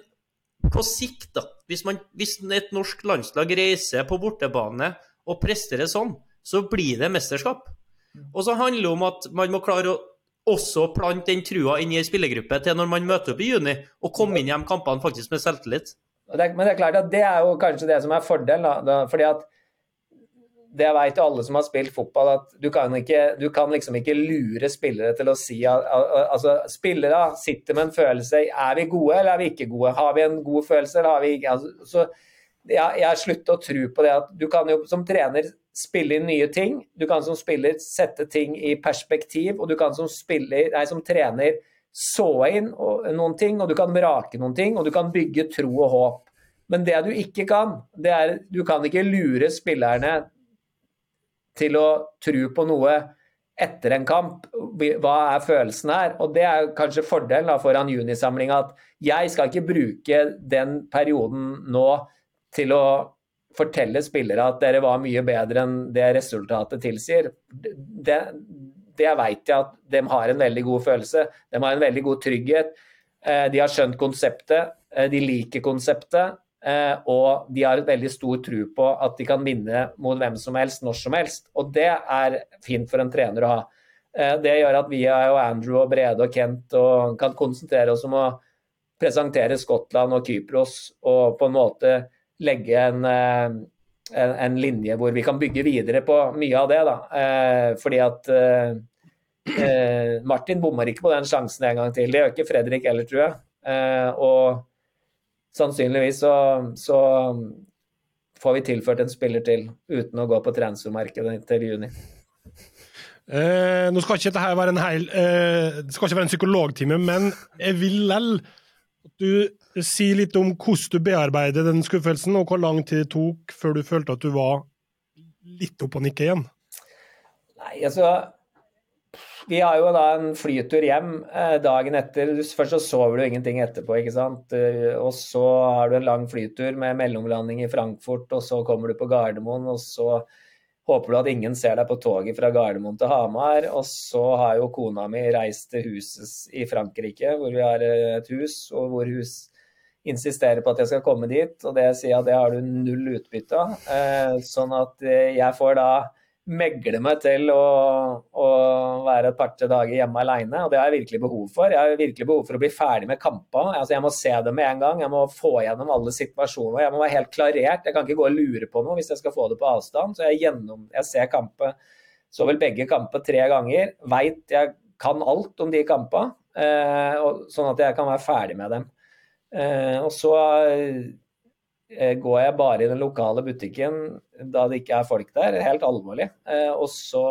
på sikt, da, hvis, man, hvis et norsk landslag reiser på bortebane og presterer sånn, så blir det mesterskap. Og så handler det om at man må klare å også plante den trua inn i ei spillergruppe til når man møter opp i juni, og komme inn i kampene faktisk med selvtillit.
Men det er klart at det er jo kanskje det som er fordelen. Fordi at det vet jo alle som har spilt fotball, at du kan, ikke, du kan liksom ikke lure spillere til å si at altså, Spillere sitter med en følelse Er vi gode, eller er vi ikke gode? Har vi en god følelse, eller har vi ikke altså, så, jeg, jeg har sluttet å tro på det at du kan jo som trener spille inn nye ting. Du kan som spiller sette ting i perspektiv, og du kan som, spiller, nei, som trener så inn noen ting, og du kan vrake noen ting, og du kan bygge tro og håp. Men det du ikke kan, det er du kan ikke lure spillerne til å tro på noe etter en kamp. Hva er følelsen her? Og det er kanskje fordelen foran junisamlinga at jeg skal ikke bruke den perioden nå til å fortelle spillere at dere var mye bedre enn det resultatet tilsier. Det, det veit jeg at de har en veldig god følelse. De har en veldig god trygghet. Eh, de har skjønt konseptet, eh, de liker konseptet. Eh, og de har et veldig stor tro på at de kan vinne mot hvem som helst, når som helst. Og det er fint for en trener å ha. Det gjør at vi og Andrew og Brede og Kent og kan konsentrere oss om å presentere Skottland og Kypros og på en måte legge en, en, en linje hvor vi kan bygge videre på mye av det. Da. Fordi at Eh, Martin bommer ikke på den sjansen en gang til. Det gjør ikke Fredrik heller, tror jeg. Eh, og sannsynligvis så, så, får vi tilført en spiller til uten å gå på transfermarkedet til juni.
Eh, nå skal ikke dette være en heil, eh, det skal ikke være en psykologtime, men jeg vil likevel at du sier litt om hvordan du bearbeider den skuffelsen, og hvor lang tid det tok før du følte at du var litt opp og nikke igjen.
Nei, altså vi har jo da en flytur hjem eh, dagen etter. Først så sover du ingenting etterpå, ikke sant. Eh, og så har du en lang flytur med mellomlanding i Frankfurt, og så kommer du på Gardermoen, og så håper du at ingen ser deg på toget fra Gardermoen til Hamar. Og så har jo kona mi reist til huset i Frankrike, hvor vi har et hus, og hvor hus insisterer på at jeg skal komme dit. Og det sier jeg at det har du null utbytte av. Eh, sånn at jeg får da megle meg til å, å være et par-tre dager hjemme alene. Og det har jeg virkelig behov for. Jeg har virkelig behov for å bli ferdig med kampene. Altså, jeg må se dem med en gang. Jeg må få gjennom alle situasjoner. Jeg må være helt klarert. Jeg kan ikke gå og lure på noe hvis jeg skal få det på avstand. Så jeg, gjennom, jeg ser kampet, så vel begge kamper tre ganger. Veit jeg kan alt om de kampene, eh, sånn at jeg kan være ferdig med dem. Eh, og så Eh, går jeg bare i den lokale butikken da det ikke er folk der, helt alvorlig. Eh, og så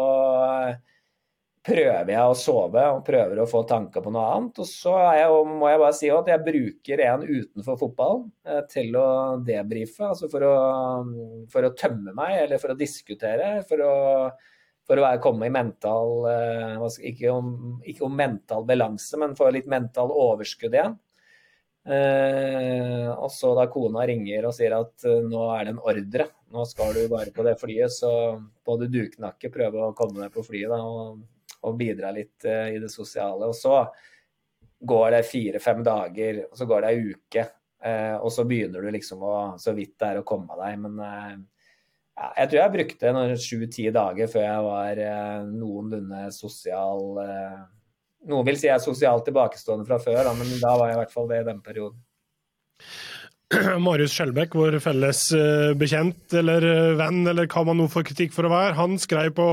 prøver jeg å sove og prøver å få tanker på noe annet. Og så jeg, må jeg bare si at jeg bruker en utenfor fotball eh, til å debrife. Altså for å, for å tømme meg, eller for å diskutere. For å, for å være, komme i mental ikke om, ikke om mental balanse, men få litt mental overskudd igjen. Eh, og så da kona ringer og sier at uh, nå er det en ordre, nå skal du bare på det flyet, så både duknakke prøve å komme deg på flyet da, og, og bidra litt eh, i det sosiale. Og så går det fire-fem dager, og så går det ei uke, eh, og så begynner du liksom å så vidt det er å komme deg. Men ja, jeg tror jeg brukte sju-ti dager før jeg var noenlunde sosial noen vil si jeg er sosialt tilbakestående fra før, da, men da var jeg i hvert fall det i den perioden. [CLEARS THROAT]
Marius Skjelbæk, vår felles eh, bekjent eller eh, venn, eller hva man nå får kritikk for å være, han skrev på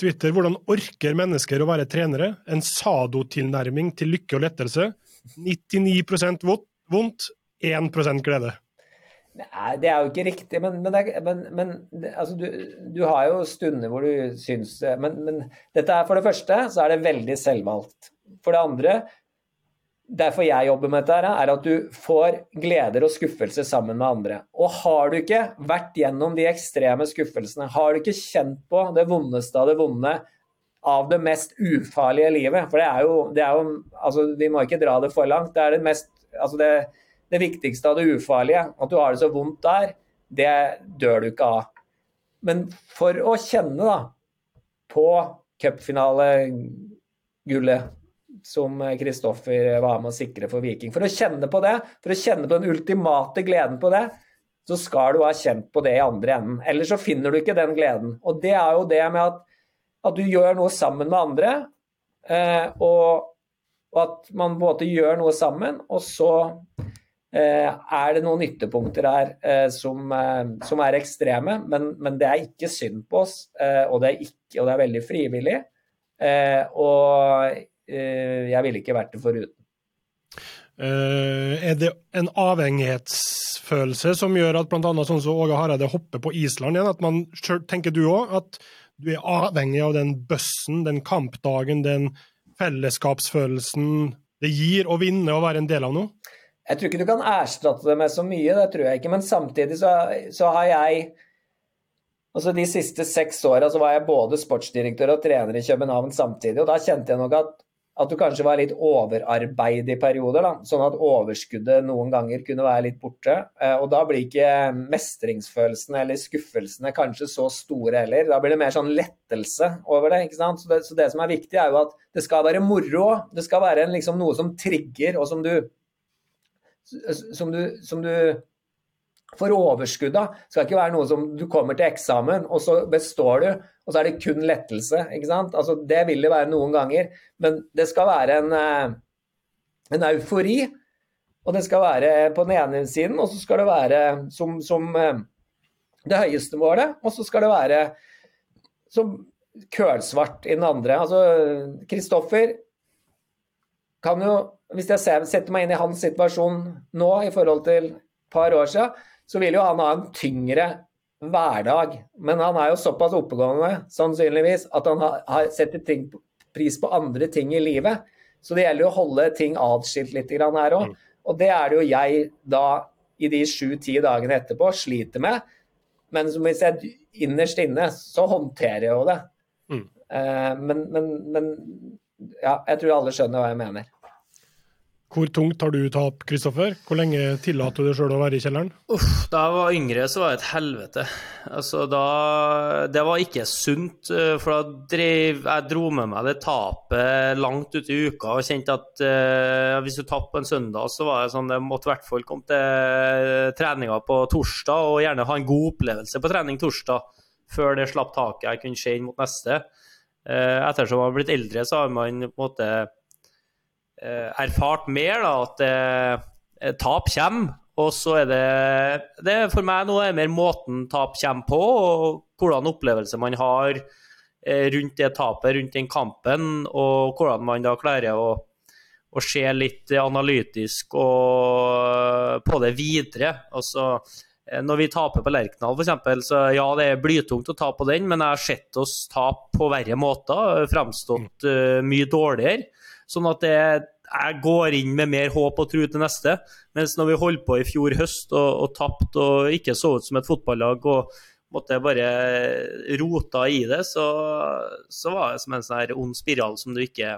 Twitter hvordan orker mennesker å være trenere? En sadotilnærming til lykke og lettelse. 99% vondt, 1% glede.
Nei, det er jo ikke riktig, men, men, men, men altså, du, du, har jo stunder hvor du syns men, men, dette er for det første så er det veldig selvvalgt. For det andre, derfor jeg jobber med dette, er at du får gleder og skuffelser sammen med andre. Og har du ikke vært gjennom de ekstreme skuffelsene, har du ikke kjent på det vondeste av det vonde av det mest ufarlige livet, for det er jo, det er jo altså, Vi må ikke dra det for langt. Det er det mest altså det det viktigste av det ufarlige, at du har det så vondt der, det dør du ikke av. Men for å kjenne da, på cupfinalegullet som Kristoffer var med å sikre for Viking, for å kjenne på det, for å kjenne på den ultimate gleden på det, så skal du ha kjent på det i andre enden. Ellers så finner du ikke den gleden. Og det er jo det med at, at du gjør noe sammen med andre, eh, og, og at man på en måte gjør noe sammen, og så er det noen nyttepunkter her eh, som, eh, som er ekstreme, men, men, det er ikke synd på oss, og det ikke, og det er veldig frivillig. Og jeg ville ikke vært det foruten.
Er det en avhengighetsfølelse som gjør at bl.a. sånn som Åge Hareide hopper på Island igjen? At man, Tenker du òg at du er avhengig av den bøssen, den kampdagen, den fellesskapsfølelsen det gir å vinne og være en del av noe?
Jeg tror ikke du kan erstatte det med så mye, det tror jeg ikke. Men samtidig så, så har jeg Altså De siste seks åra var jeg både sportsdirektør og trener i København samtidig. og Da kjente jeg nok at, at du kanskje var litt overarbeid i perioder. da, Sånn at overskuddet noen ganger kunne være litt borte. Eh, og Da blir ikke mestringsfølelsene eller skuffelsene kanskje så store heller. Da blir det mer sånn lettelse over det. ikke sant? Så det, så det som er viktig, er jo at det skal være moro. Det skal være en, liksom, noe som trigger, og som du, som du, som du for overskudda skal ikke være noe som du kommer til eksamen, og så består du, og så er det kun lettelse. ikke sant? Altså, det vil det være noen ganger, men det skal være en, eh, en eufori. Og det skal være på den ene siden, og så skal det være som, som eh, det høyeste målet. Og så skal det være som kølsvart i den andre. Altså, Kristoffer kan jo Hvis jeg setter meg inn i hans situasjon nå i forhold til et par år siden, så vil jo han ha en tyngre hverdag. Men han er jo såpass oppegående sannsynligvis at han har, setter ting, pris på andre ting i livet. Så det gjelder jo å holde ting atskilt litt her òg. Mm. Og det er det jo jeg da i de sju-ti dagene etterpå sliter med. Men som hvis jeg innerst inne, så håndterer jeg jo det. Mm. Eh, men, men, men ja, jeg tror alle skjønner hva jeg mener.
Hvor tungt har du tap, Kristoffer? Hvor lenge tillater du deg sjøl å være i kjelleren?
Uff, da jeg var yngre, så var det et helvete. Altså, da Det var ikke sunt, eh, for da drev Jeg dro med meg det tapet langt ut i uka og kjente at uh, hvis du tapte en søndag, så var det sånn Jeg måtte i hvert fall komme til treninga på torsdag og gjerne ha en god opplevelse på trening torsdag, før det slapp taket jeg kunne se inn mot neste. Uh, ettersom man har blitt eldre, så har man på en måte Eh, erfart mer da, at eh, tap kommer. Og så er det, det For meg nå er mer måten tap kommer på, og hvordan opplevelse man har eh, rundt det tapet, rundt den kampen, og hvordan man da klarer å, å se litt analytisk og, på det videre. Altså, når vi taper på Lerkendal f.eks., så ja, det er blytungt å tape på den, men jeg har sett oss tape på verre måter, fremstått uh, mye dårligere. Sånn at det, jeg går inn med mer håp og tro til neste. Mens når vi holdt på i fjor høst og, og tapte og ikke så ut som et fotballag og måtte bare rota i det, så, så var det som en sånn ond spiral som du ikke,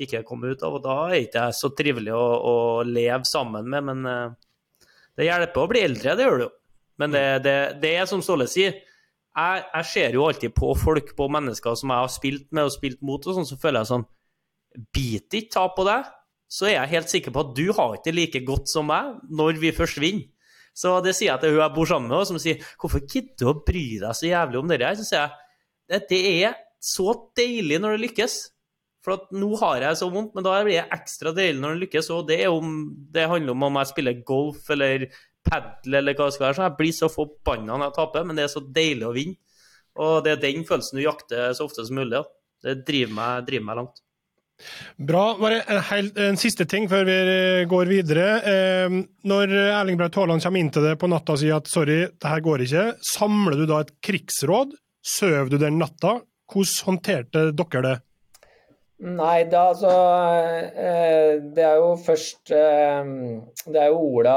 ikke kom ut av. Og da er ikke jeg så trivelig å, å leve sammen med, men uh, det hjelper å bli eldre, det gjør det jo. Men det, det, det er som Ståle sier, jeg, jeg, ser jo alltid på folk, på mennesker som jeg har spilt med og spilt mot, og sånn, så føler jeg sånn Biter ikke ta på deg, så er jeg helt sikker på at du har ikke det like godt som meg når vi først vinner. Så det sier jeg til hun jeg bor sammen med, som sier 'Hvorfor gidder du å bry deg så jævlig om det her?' Så sier jeg det er så deilig når det lykkes. For at nå har jeg så vondt, men da blir det ekstra deilig når det lykkes. Og det, om, det handler om om jeg spiller golf eller padel eller hva det skal være. Så jeg blir så forbanna når jeg taper, men det er så deilig å vinne. Og det er den følelsen du jakter så ofte som mulig. Det driver meg, driver meg langt.
Bra. Bare en, hel, en, siste ting før vi går videre. Eh, når Erling Braut Haaland kommer inn til deg på natta og sier at sorry, det her går ikke, samler du da et krigsråd? Sover du den natta? Hvordan håndterte dere det?
Nei, da altså eh, Det er jo først eh, Det er jo Ola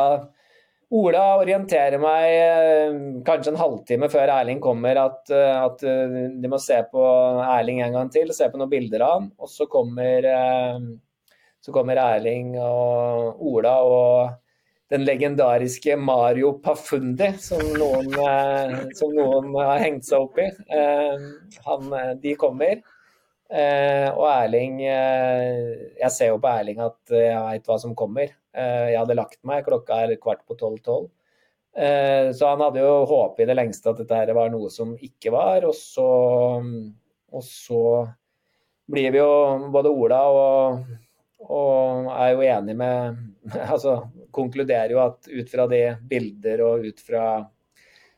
Ola orienterer meg eh, kanskje en halvtime før Erling kommer at, eh, at, eh, de må se på Erling en gang til, se på noen bilder av ham. Og så kommer, så kommer Erling og Ola og den legendariske Mario Pafundi, som noen, som noen har hengt seg opp i. Han, de kommer. Og Erling Jeg ser jo på Erling at jeg veit hva som kommer. Eh, jeg hadde lagt meg, klokka er kvart på tolv-tolv. Eh, så han hadde jo håpet i det lengste at dette her var noe som ikke var. Og så, og så blir vi jo både Ola og, og er jo enig med [LAUGHS] Altså konkluderer jo at ut fra de bilder og ut fra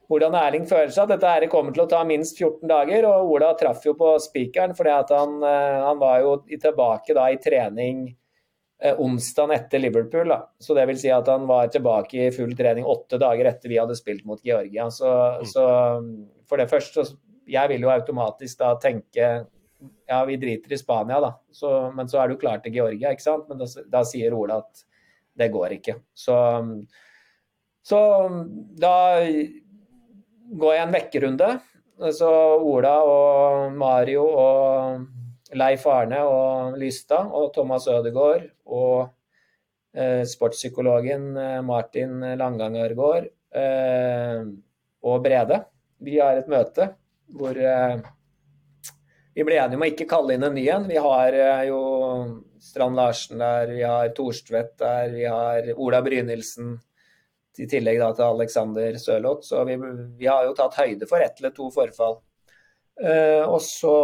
hvordan Erling føler seg, at dette her kommer til å ta minst 14 dager. Og Ola traff jo på spikeren, fordi han, eh, han var jo tilbake da i trening onsdagen etter Liverpool. Da. Så det vil si at han var tilbake i full trening åtte dager etter vi hadde spilt mot Georgia. Så, mm. så for det første, jeg vil jo automatisk da tenke ja, vi driter i Spania, da. Så, men så er du klar til Georgia, ikke sant. Men da, da sier Ola at det går ikke. Så, så da går jeg en vekkerunde. Så Ola og Mario og Leif Arne og Lystad og Thomas Ødegaard og eh, sportspsykologen eh, Martin Langangergård eh, og Brede. Vi har et møte hvor vi ble enige om å ikke kalle inn en ny en. Vi har jo Strand Larsen der, vi har Thorstvedt der, vi har Ola Brynildsen. I tillegg da til Alexander Sørloth. Så vi, vi, har jo tatt høyde for ett eller to forfall. Og så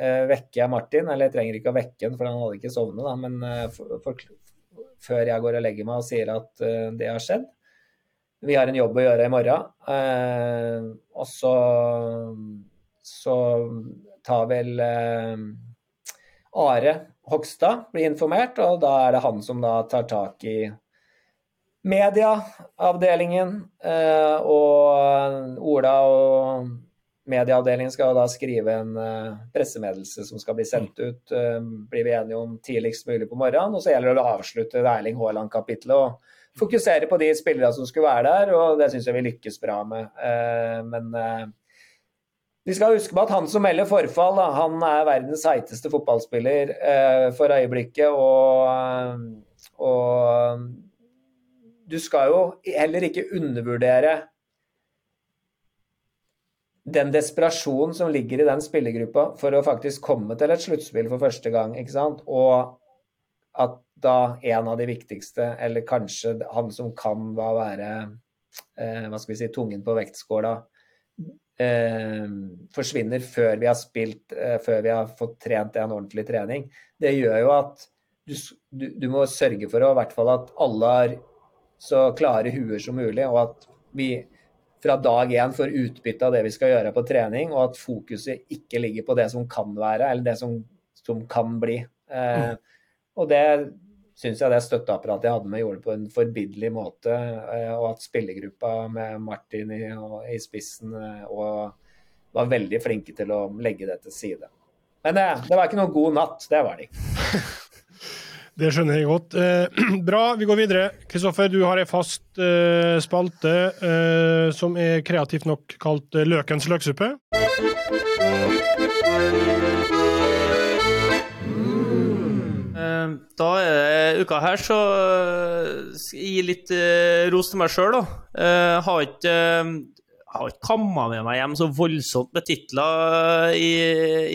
vekker jeg Martin, eller jeg trenger ikke å vekke han, for han hadde ikke sovnet, da, men uh, for, for, før jeg går og legger meg og sier at det har skjedd. Vi har en jobb å gjøre i morgen. og så, så tar vel Are Hogstad blir informert, og da er det han som da tar tak i mediaavdelingen. Eh, og Ola og medieavdelingen skal da skrive en eh, pressemeddelelse som skal bli sendt ut. Eh, blir vi enige om tidligst mulig på morgenen. Og så gjelder det å avslutte Erling Haaland-kapitlet og fokusere på de spillerne som skulle være der, og det syns jeg vi lykkes bra med. Men vi skal huske på at han som melder forfall, han er verdens heiteste fotballspiller for øyeblikket. og, og du skal jo heller ikke undervurdere den desperasjonen som ligger i den spillergruppa for å faktisk komme til et sluttspill for første gang. ikke sant? Og at da en av de viktigste, eller kanskje han som kan da være eh, hva skal vi si, tungen på vektskåla, eh, forsvinner før vi har spilt, eh, før vi har fått trent en ordentlig trening. Det gjør jo at du, du, du må sørge for å, i hvert fall at alle har så klare huer som mulig, og at vi fra dag én får utbytte av det vi skal gjøre på trening, og at fokuset ikke ligger på det som kan være, eller det som, som kan bli. Eh, mm. Og det syns jeg det støtteapparatet jeg hadde med, gjorde på en forbilledlig måte. Eh, og at spillergruppa med Martin i, i spissen eh, og var veldig flinke til å legge det til side. Men det, eh, det var ikke noen god natt, det var det ikke. [LAUGHS]
Det skjønner jeg godt. Eh, [CLEARS THROAT] bra, vi går videre. Kristoffer, du har ei fast eh, spalte eh, som er kreativt nok kalt eh, Løkens løksuppe.
Eh, da er det uka her, så skal jeg gi litt ros til meg sjøl, da. Har ikke uh, har ikke kamma med meg hjem så voldsomt med titler i,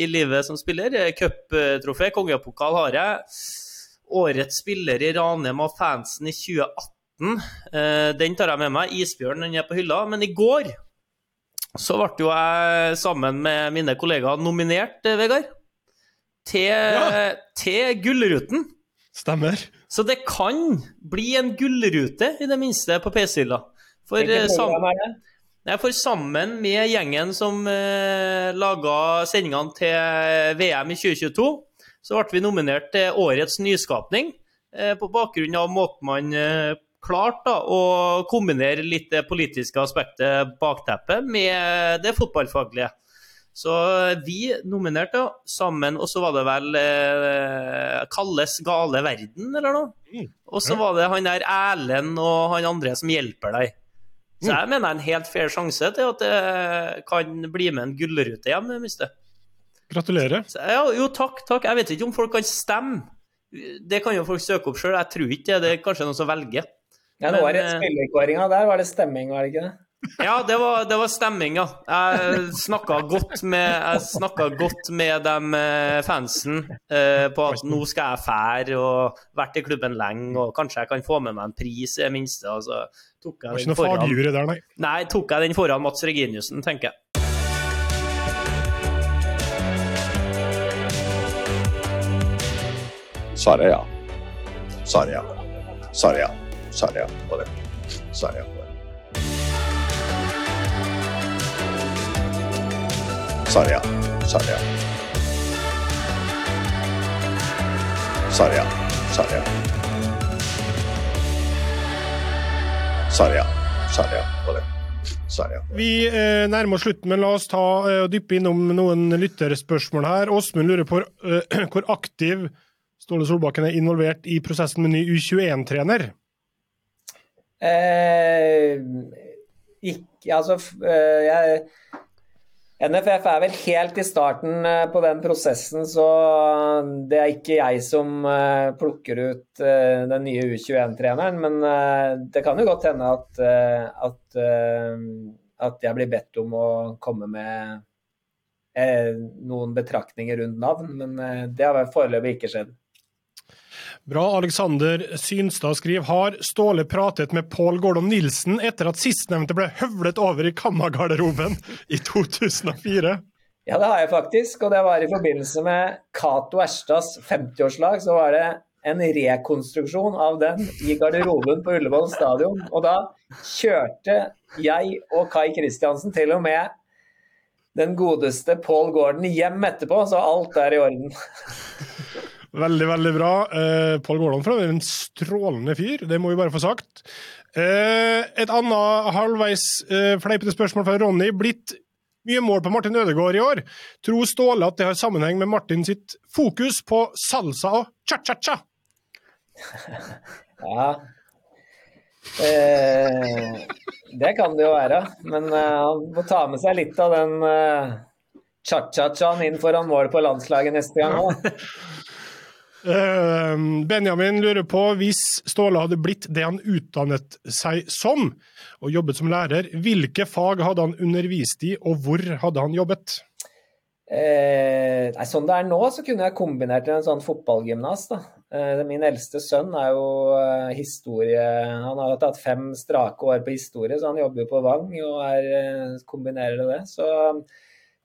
i livet som spiller. Cuptrofé, kongepokal har jeg. Årets spiller i Ranheim av fansen i 2018. Eh, den tar jeg med meg. Isbjørn den er på hylla. Men i går så ble jo jeg sammen med mine kollegaer nominert, eh, Vegard, til, ja. til Gullruten.
Stemmer.
Så det kan bli en gullrute, i det minste, på PC-hylla. For, eh, for, sammen med gjengen som eh, laga sendingene til VM i 2022, så ble vi nominert til Årets nyskapning eh, på bakgrunn av måten man eh, klarte å kombinere litt det politiske aspektet, bakteppet, med det fotballfaglige. Så vi nominerte sammen, og så var det vel eh, Kalles gale verden, eller noe. Mm. Og så var det han der Erlend og han andre som hjelper deg. Så mm. jeg mener en helt fair sjanse til at det kan bli med en gullrute hjem. Mister.
Gratulerer.
Ja, jo, takk, takk. Jeg vet ikke om folk kan stemme. Det kan jo folk søke opp sjøl. Jeg tror ikke det. Det er kanskje noen som velger.
Ja, nå var det eh, spillerkåringa. Der var det stemming, var det ikke det?
Ja, det var, det var stemming, ja. Jeg snakka godt med, godt med de eh, fansen eh, på at nå skal jeg fære og vært i klubben lenge, og kanskje jeg kan få med meg en pris i det minste. Altså,
tok jeg den foran, der, nei.
nei, tok jeg den foran Mats Reginiussen, tenker jeg.
Er ja. Svaret er ja. Svaret er ja. Svaret er ja på det.
Vi eh, nærmer oss slutten, men la oss ta eh, og dyppe innom noen lytterspørsmål her. Åsmund lurer på eh, [CLEARS THROAT] hvor aktiv Ståle Solbakken er involvert i prosessen med ny U21-trener?
Eh, ikke Altså, eh, jeg NFF er vel helt i starten eh, på den prosessen, så det er ikke jeg som eh, plukker ut den nye U21-treneren. Men det kan jo godt hende at, at, at jeg blir bedt om å komme med noen betraktninger rundt navn, men det har foreløpig ikke skjedd.
Bra. Alexander Synstad skriver har Ståle pratet med Pål Gordon Nilsen etter at sistnevnte ble høvlet over i Kamma-garderoben i 2004?
Ja, det har jeg faktisk. Og det var i forbindelse med Cato Erstads 50-årslag. Så var det en rekonstruksjon av den i garderoben på Ullevål stadion. Og da kjørte jeg og Kai Kristiansen til og med den godeste Paul Gordon hjem etterpå, så alt er i orden.
Veldig, veldig bra. Eh, Pål Gårdal er en strålende fyr, det må vi bare få sagt. Eh, et annet halvveis eh, fleipete spørsmål fra Ronny. Blitt mye mål på Martin Ødegaard i år. Tror Ståle at det har sammenheng med Martin sitt fokus på salsa og cha-cha-cha? [LAUGHS]
Ja. Eh, det kan det jo være. Men eh, han må ta med seg litt av den eh, cha-cha-chaen inn foran mål på landslaget neste gang òg. [LAUGHS]
Ehm, Benjamin lurer på, hvis Ståle hadde blitt det han utdannet seg som, og jobbet som lærer, hvilke fag hadde han undervist i, og hvor hadde han jobbet?
Eh, nei, sånn det er nå, så kunne jeg kombinert det en sånn fotballgymnas. Eh, min eldste sønn er jo eh, historie Han har jo tatt fem strake år på historie, så han jobber jo på Vang og er, eh, kombinerer det. Så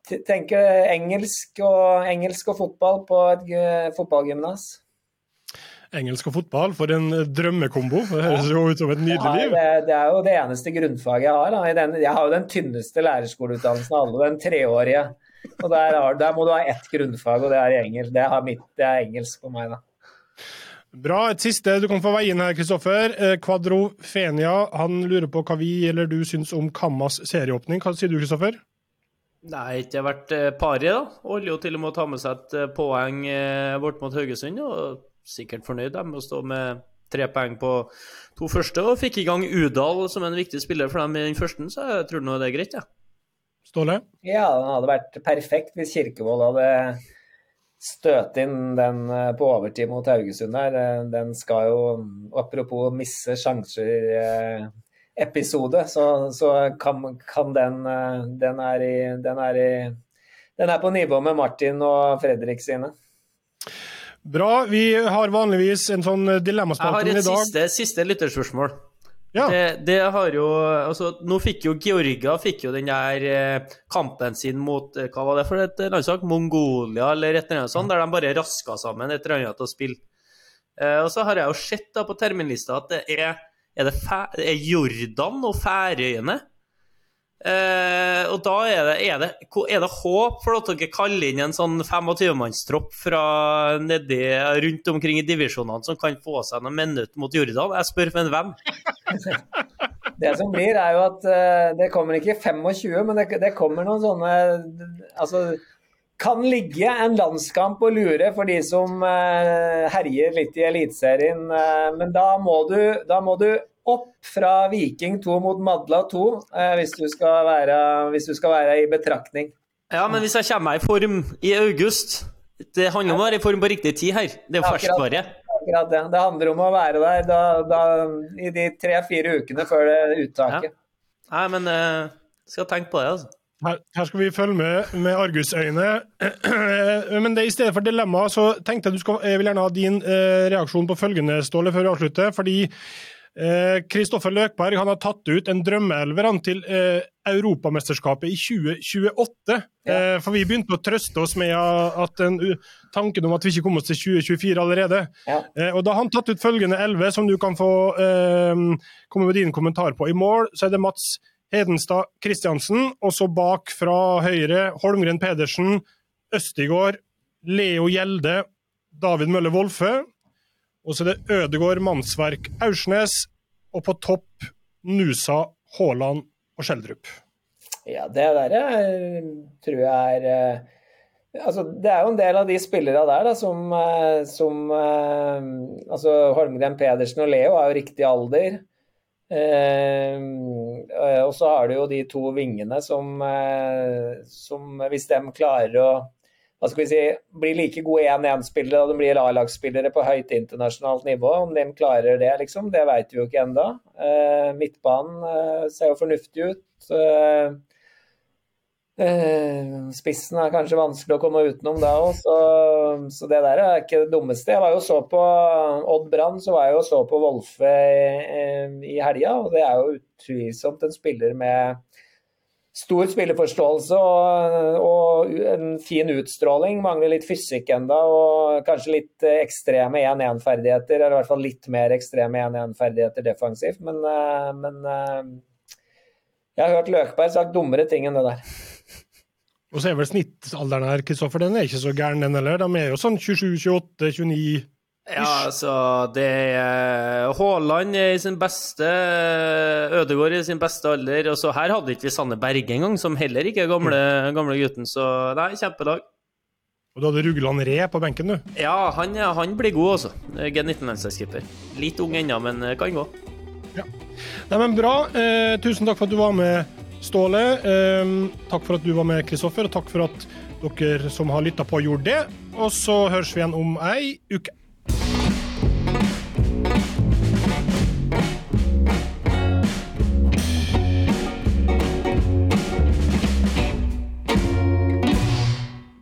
tenker engelsk og, engelsk og fotball på et fotballgymnas.
Engelsk og fotball, for en drømmekombo. Det høres jo ut som et nydelig liv.
Ja, det, det, er jo det eneste grunnfaget jeg har. Den, jeg har jo den tynneste lærerskoleutdannelsen av alle, den treårige. Og der, har, der, må du ha ett grunnfag, og det er engelsk. Det, mitt, det er engelsk for meg, da.
Bra. Et siste du kan få veie inn her, Kristoffer. Kvadrofenia eh, han lurer på hva vi eller du syns om Kammas serieåpning. Hva sier du, Kristoffer?
Nei, ikke vært eh, pari, da. Holder jo til og med å ta med seg et eh, poeng eh, bort mot Haugesund. Og sikkert fornøyd med å stå med tre poeng på to første. Og fikk i gang Udal som en viktig spiller for dem i den første, så jeg tror nå det er greit, ja.
Ståle?
Ja, den hadde vært perfekt hvis Kirkevold hadde støtt inn den på overtid mot Haugesund der. Den skal jo, apropos misse sjanser episode, så, så kan, kan, den eh, den er, i, den, er i, den er på nivå med Martin og Fredrik sine.
Bra. Vi har vanligvis en sånn dilemmaspalte i dag.
Jeg har et siste, siste lytterspørsmål.
Ja.
Det, det, har jo altså, Nå fikk jo Georgia fikk jo den der eh, kampen sin mot eh, Hva var det for et landslag? Mongolia eller et eller annet sånt, der de bare raska sammen et eller annet til å spille. Eh, og så har jeg jo sett da på terminlista at det er er det, er Jordan og Færøyene? Eh, og da er det, er, det, er det, håp for at dere kaller inn en sånn 25-mannstropp fra nedi rundt omkring i divisjonene som kan få seg noen minutter mot Jordan? Jeg spør, men hvem? [LAUGHS]
Det som blir, er jo at uh, det kommer ikke 25, men det, det kommer noen sånne Altså kan ligge en landskamp og lure for de som uh, herjer litt i Eliteserien. Uh, men da må, du, da må, du, opp fra Viking 2 mot Madla 2 uh, eh, hvis, du være, hvis, du skal være, i betraktning.
Ja, men hvis jeg kommer meg i form i august Det handler om å være i form på riktig tid her. Det er jo ferskvare.
Akkurat det. Det handler om å være der da, da, i de tre-fire ukene før det uttaket. Ja.
Nei, men skal tenke på det, altså.
Her, her, skal vi følge med med argusøyne. [CLEARS THROAT] Men det, i stedet for dilemma, så tenkte jeg du skal, jeg vil gjerne ha din eh, reaksjon på følgende, Ståle, før vi avslutter. Fordi Kristoffer eh, Løkberg han har tatt ut en drømmeelver til eh, Europamesterskapet i 2028. Ja. Eh, for vi begynte å trøste oss med at en, tanken om at vi ikke kom oss til 2024 allerede. Ja. Eh, og Da har han tatt ut følgende elleve, som du kan få eh, komme med din kommentar på. I mål så er det Mats Hedenstad Kristiansen, og så bak fra høyre Holmgren Pedersen, Østigård, Leo Gjelde, David Mølle Wolfe. Og så er det Ødegård Mannsverk Aursnes, og på topp Nusa, Haaland og Skjeldrup.
Ja, det der er, tror jeg er eh, Altså, det er jo en del av de spillerne der da, som, eh, som eh, altså Holmgren Pedersen og Leo er jo riktig alder. Eh, og så har du jo de to vingene som, eh, som hvis de klarer å hva skal vi si, bli like gode 1-1-spillere og de blir A-lagsspillere på høyt internasjonalt nivå. Om de klarer det, liksom, det vet vi jo ikke ennå. Eh, midtbanen ser jo fornuftig ut. Eh, eh, spissen er kanskje vanskelig å komme utenom da òg, så, så, det der er ikke det dummeste. Jeg var jo så på Odd Brann, så var jeg jo så på Wolfe i, i helga, og det er jo utvilsomt en spiller med stor spillerforståelse og, og, en fin utstråling. Mangler litt fysikk enda, og kanskje litt ekstreme 1-1-ferdigheter. Eller i hvert fall litt mer ekstreme 1-1-ferdigheter defensivt. Men, eh, men, eh, jeg har hørt Løkberg sagt dummere ting enn det der.
Og så er vel snittalderen her, Kristoffer, den er ikke så gæren, den heller. De er jo sånn 27, 28, 29
ja, altså det er Haaland i sin beste Ødegaard i sin beste alder. Og så her hadde ikke vi Sanne Berge engang, som heller ikke er gamle, gamle gutten. Så nei, kjempedag.
Og du hadde Rugland Re på benken, du?
Ja, han, han blir god, altså. G19-landslagsskipper. Litt ung ennå, men kan gå.
Ja. Nei, men bra. Eh, tusen takk for at du var med, Ståle. Eh, takk for at du var med, Kristoffer. Og takk for at dere som har lytta på, gjorde det. Og så høres vi igjen om ei uke.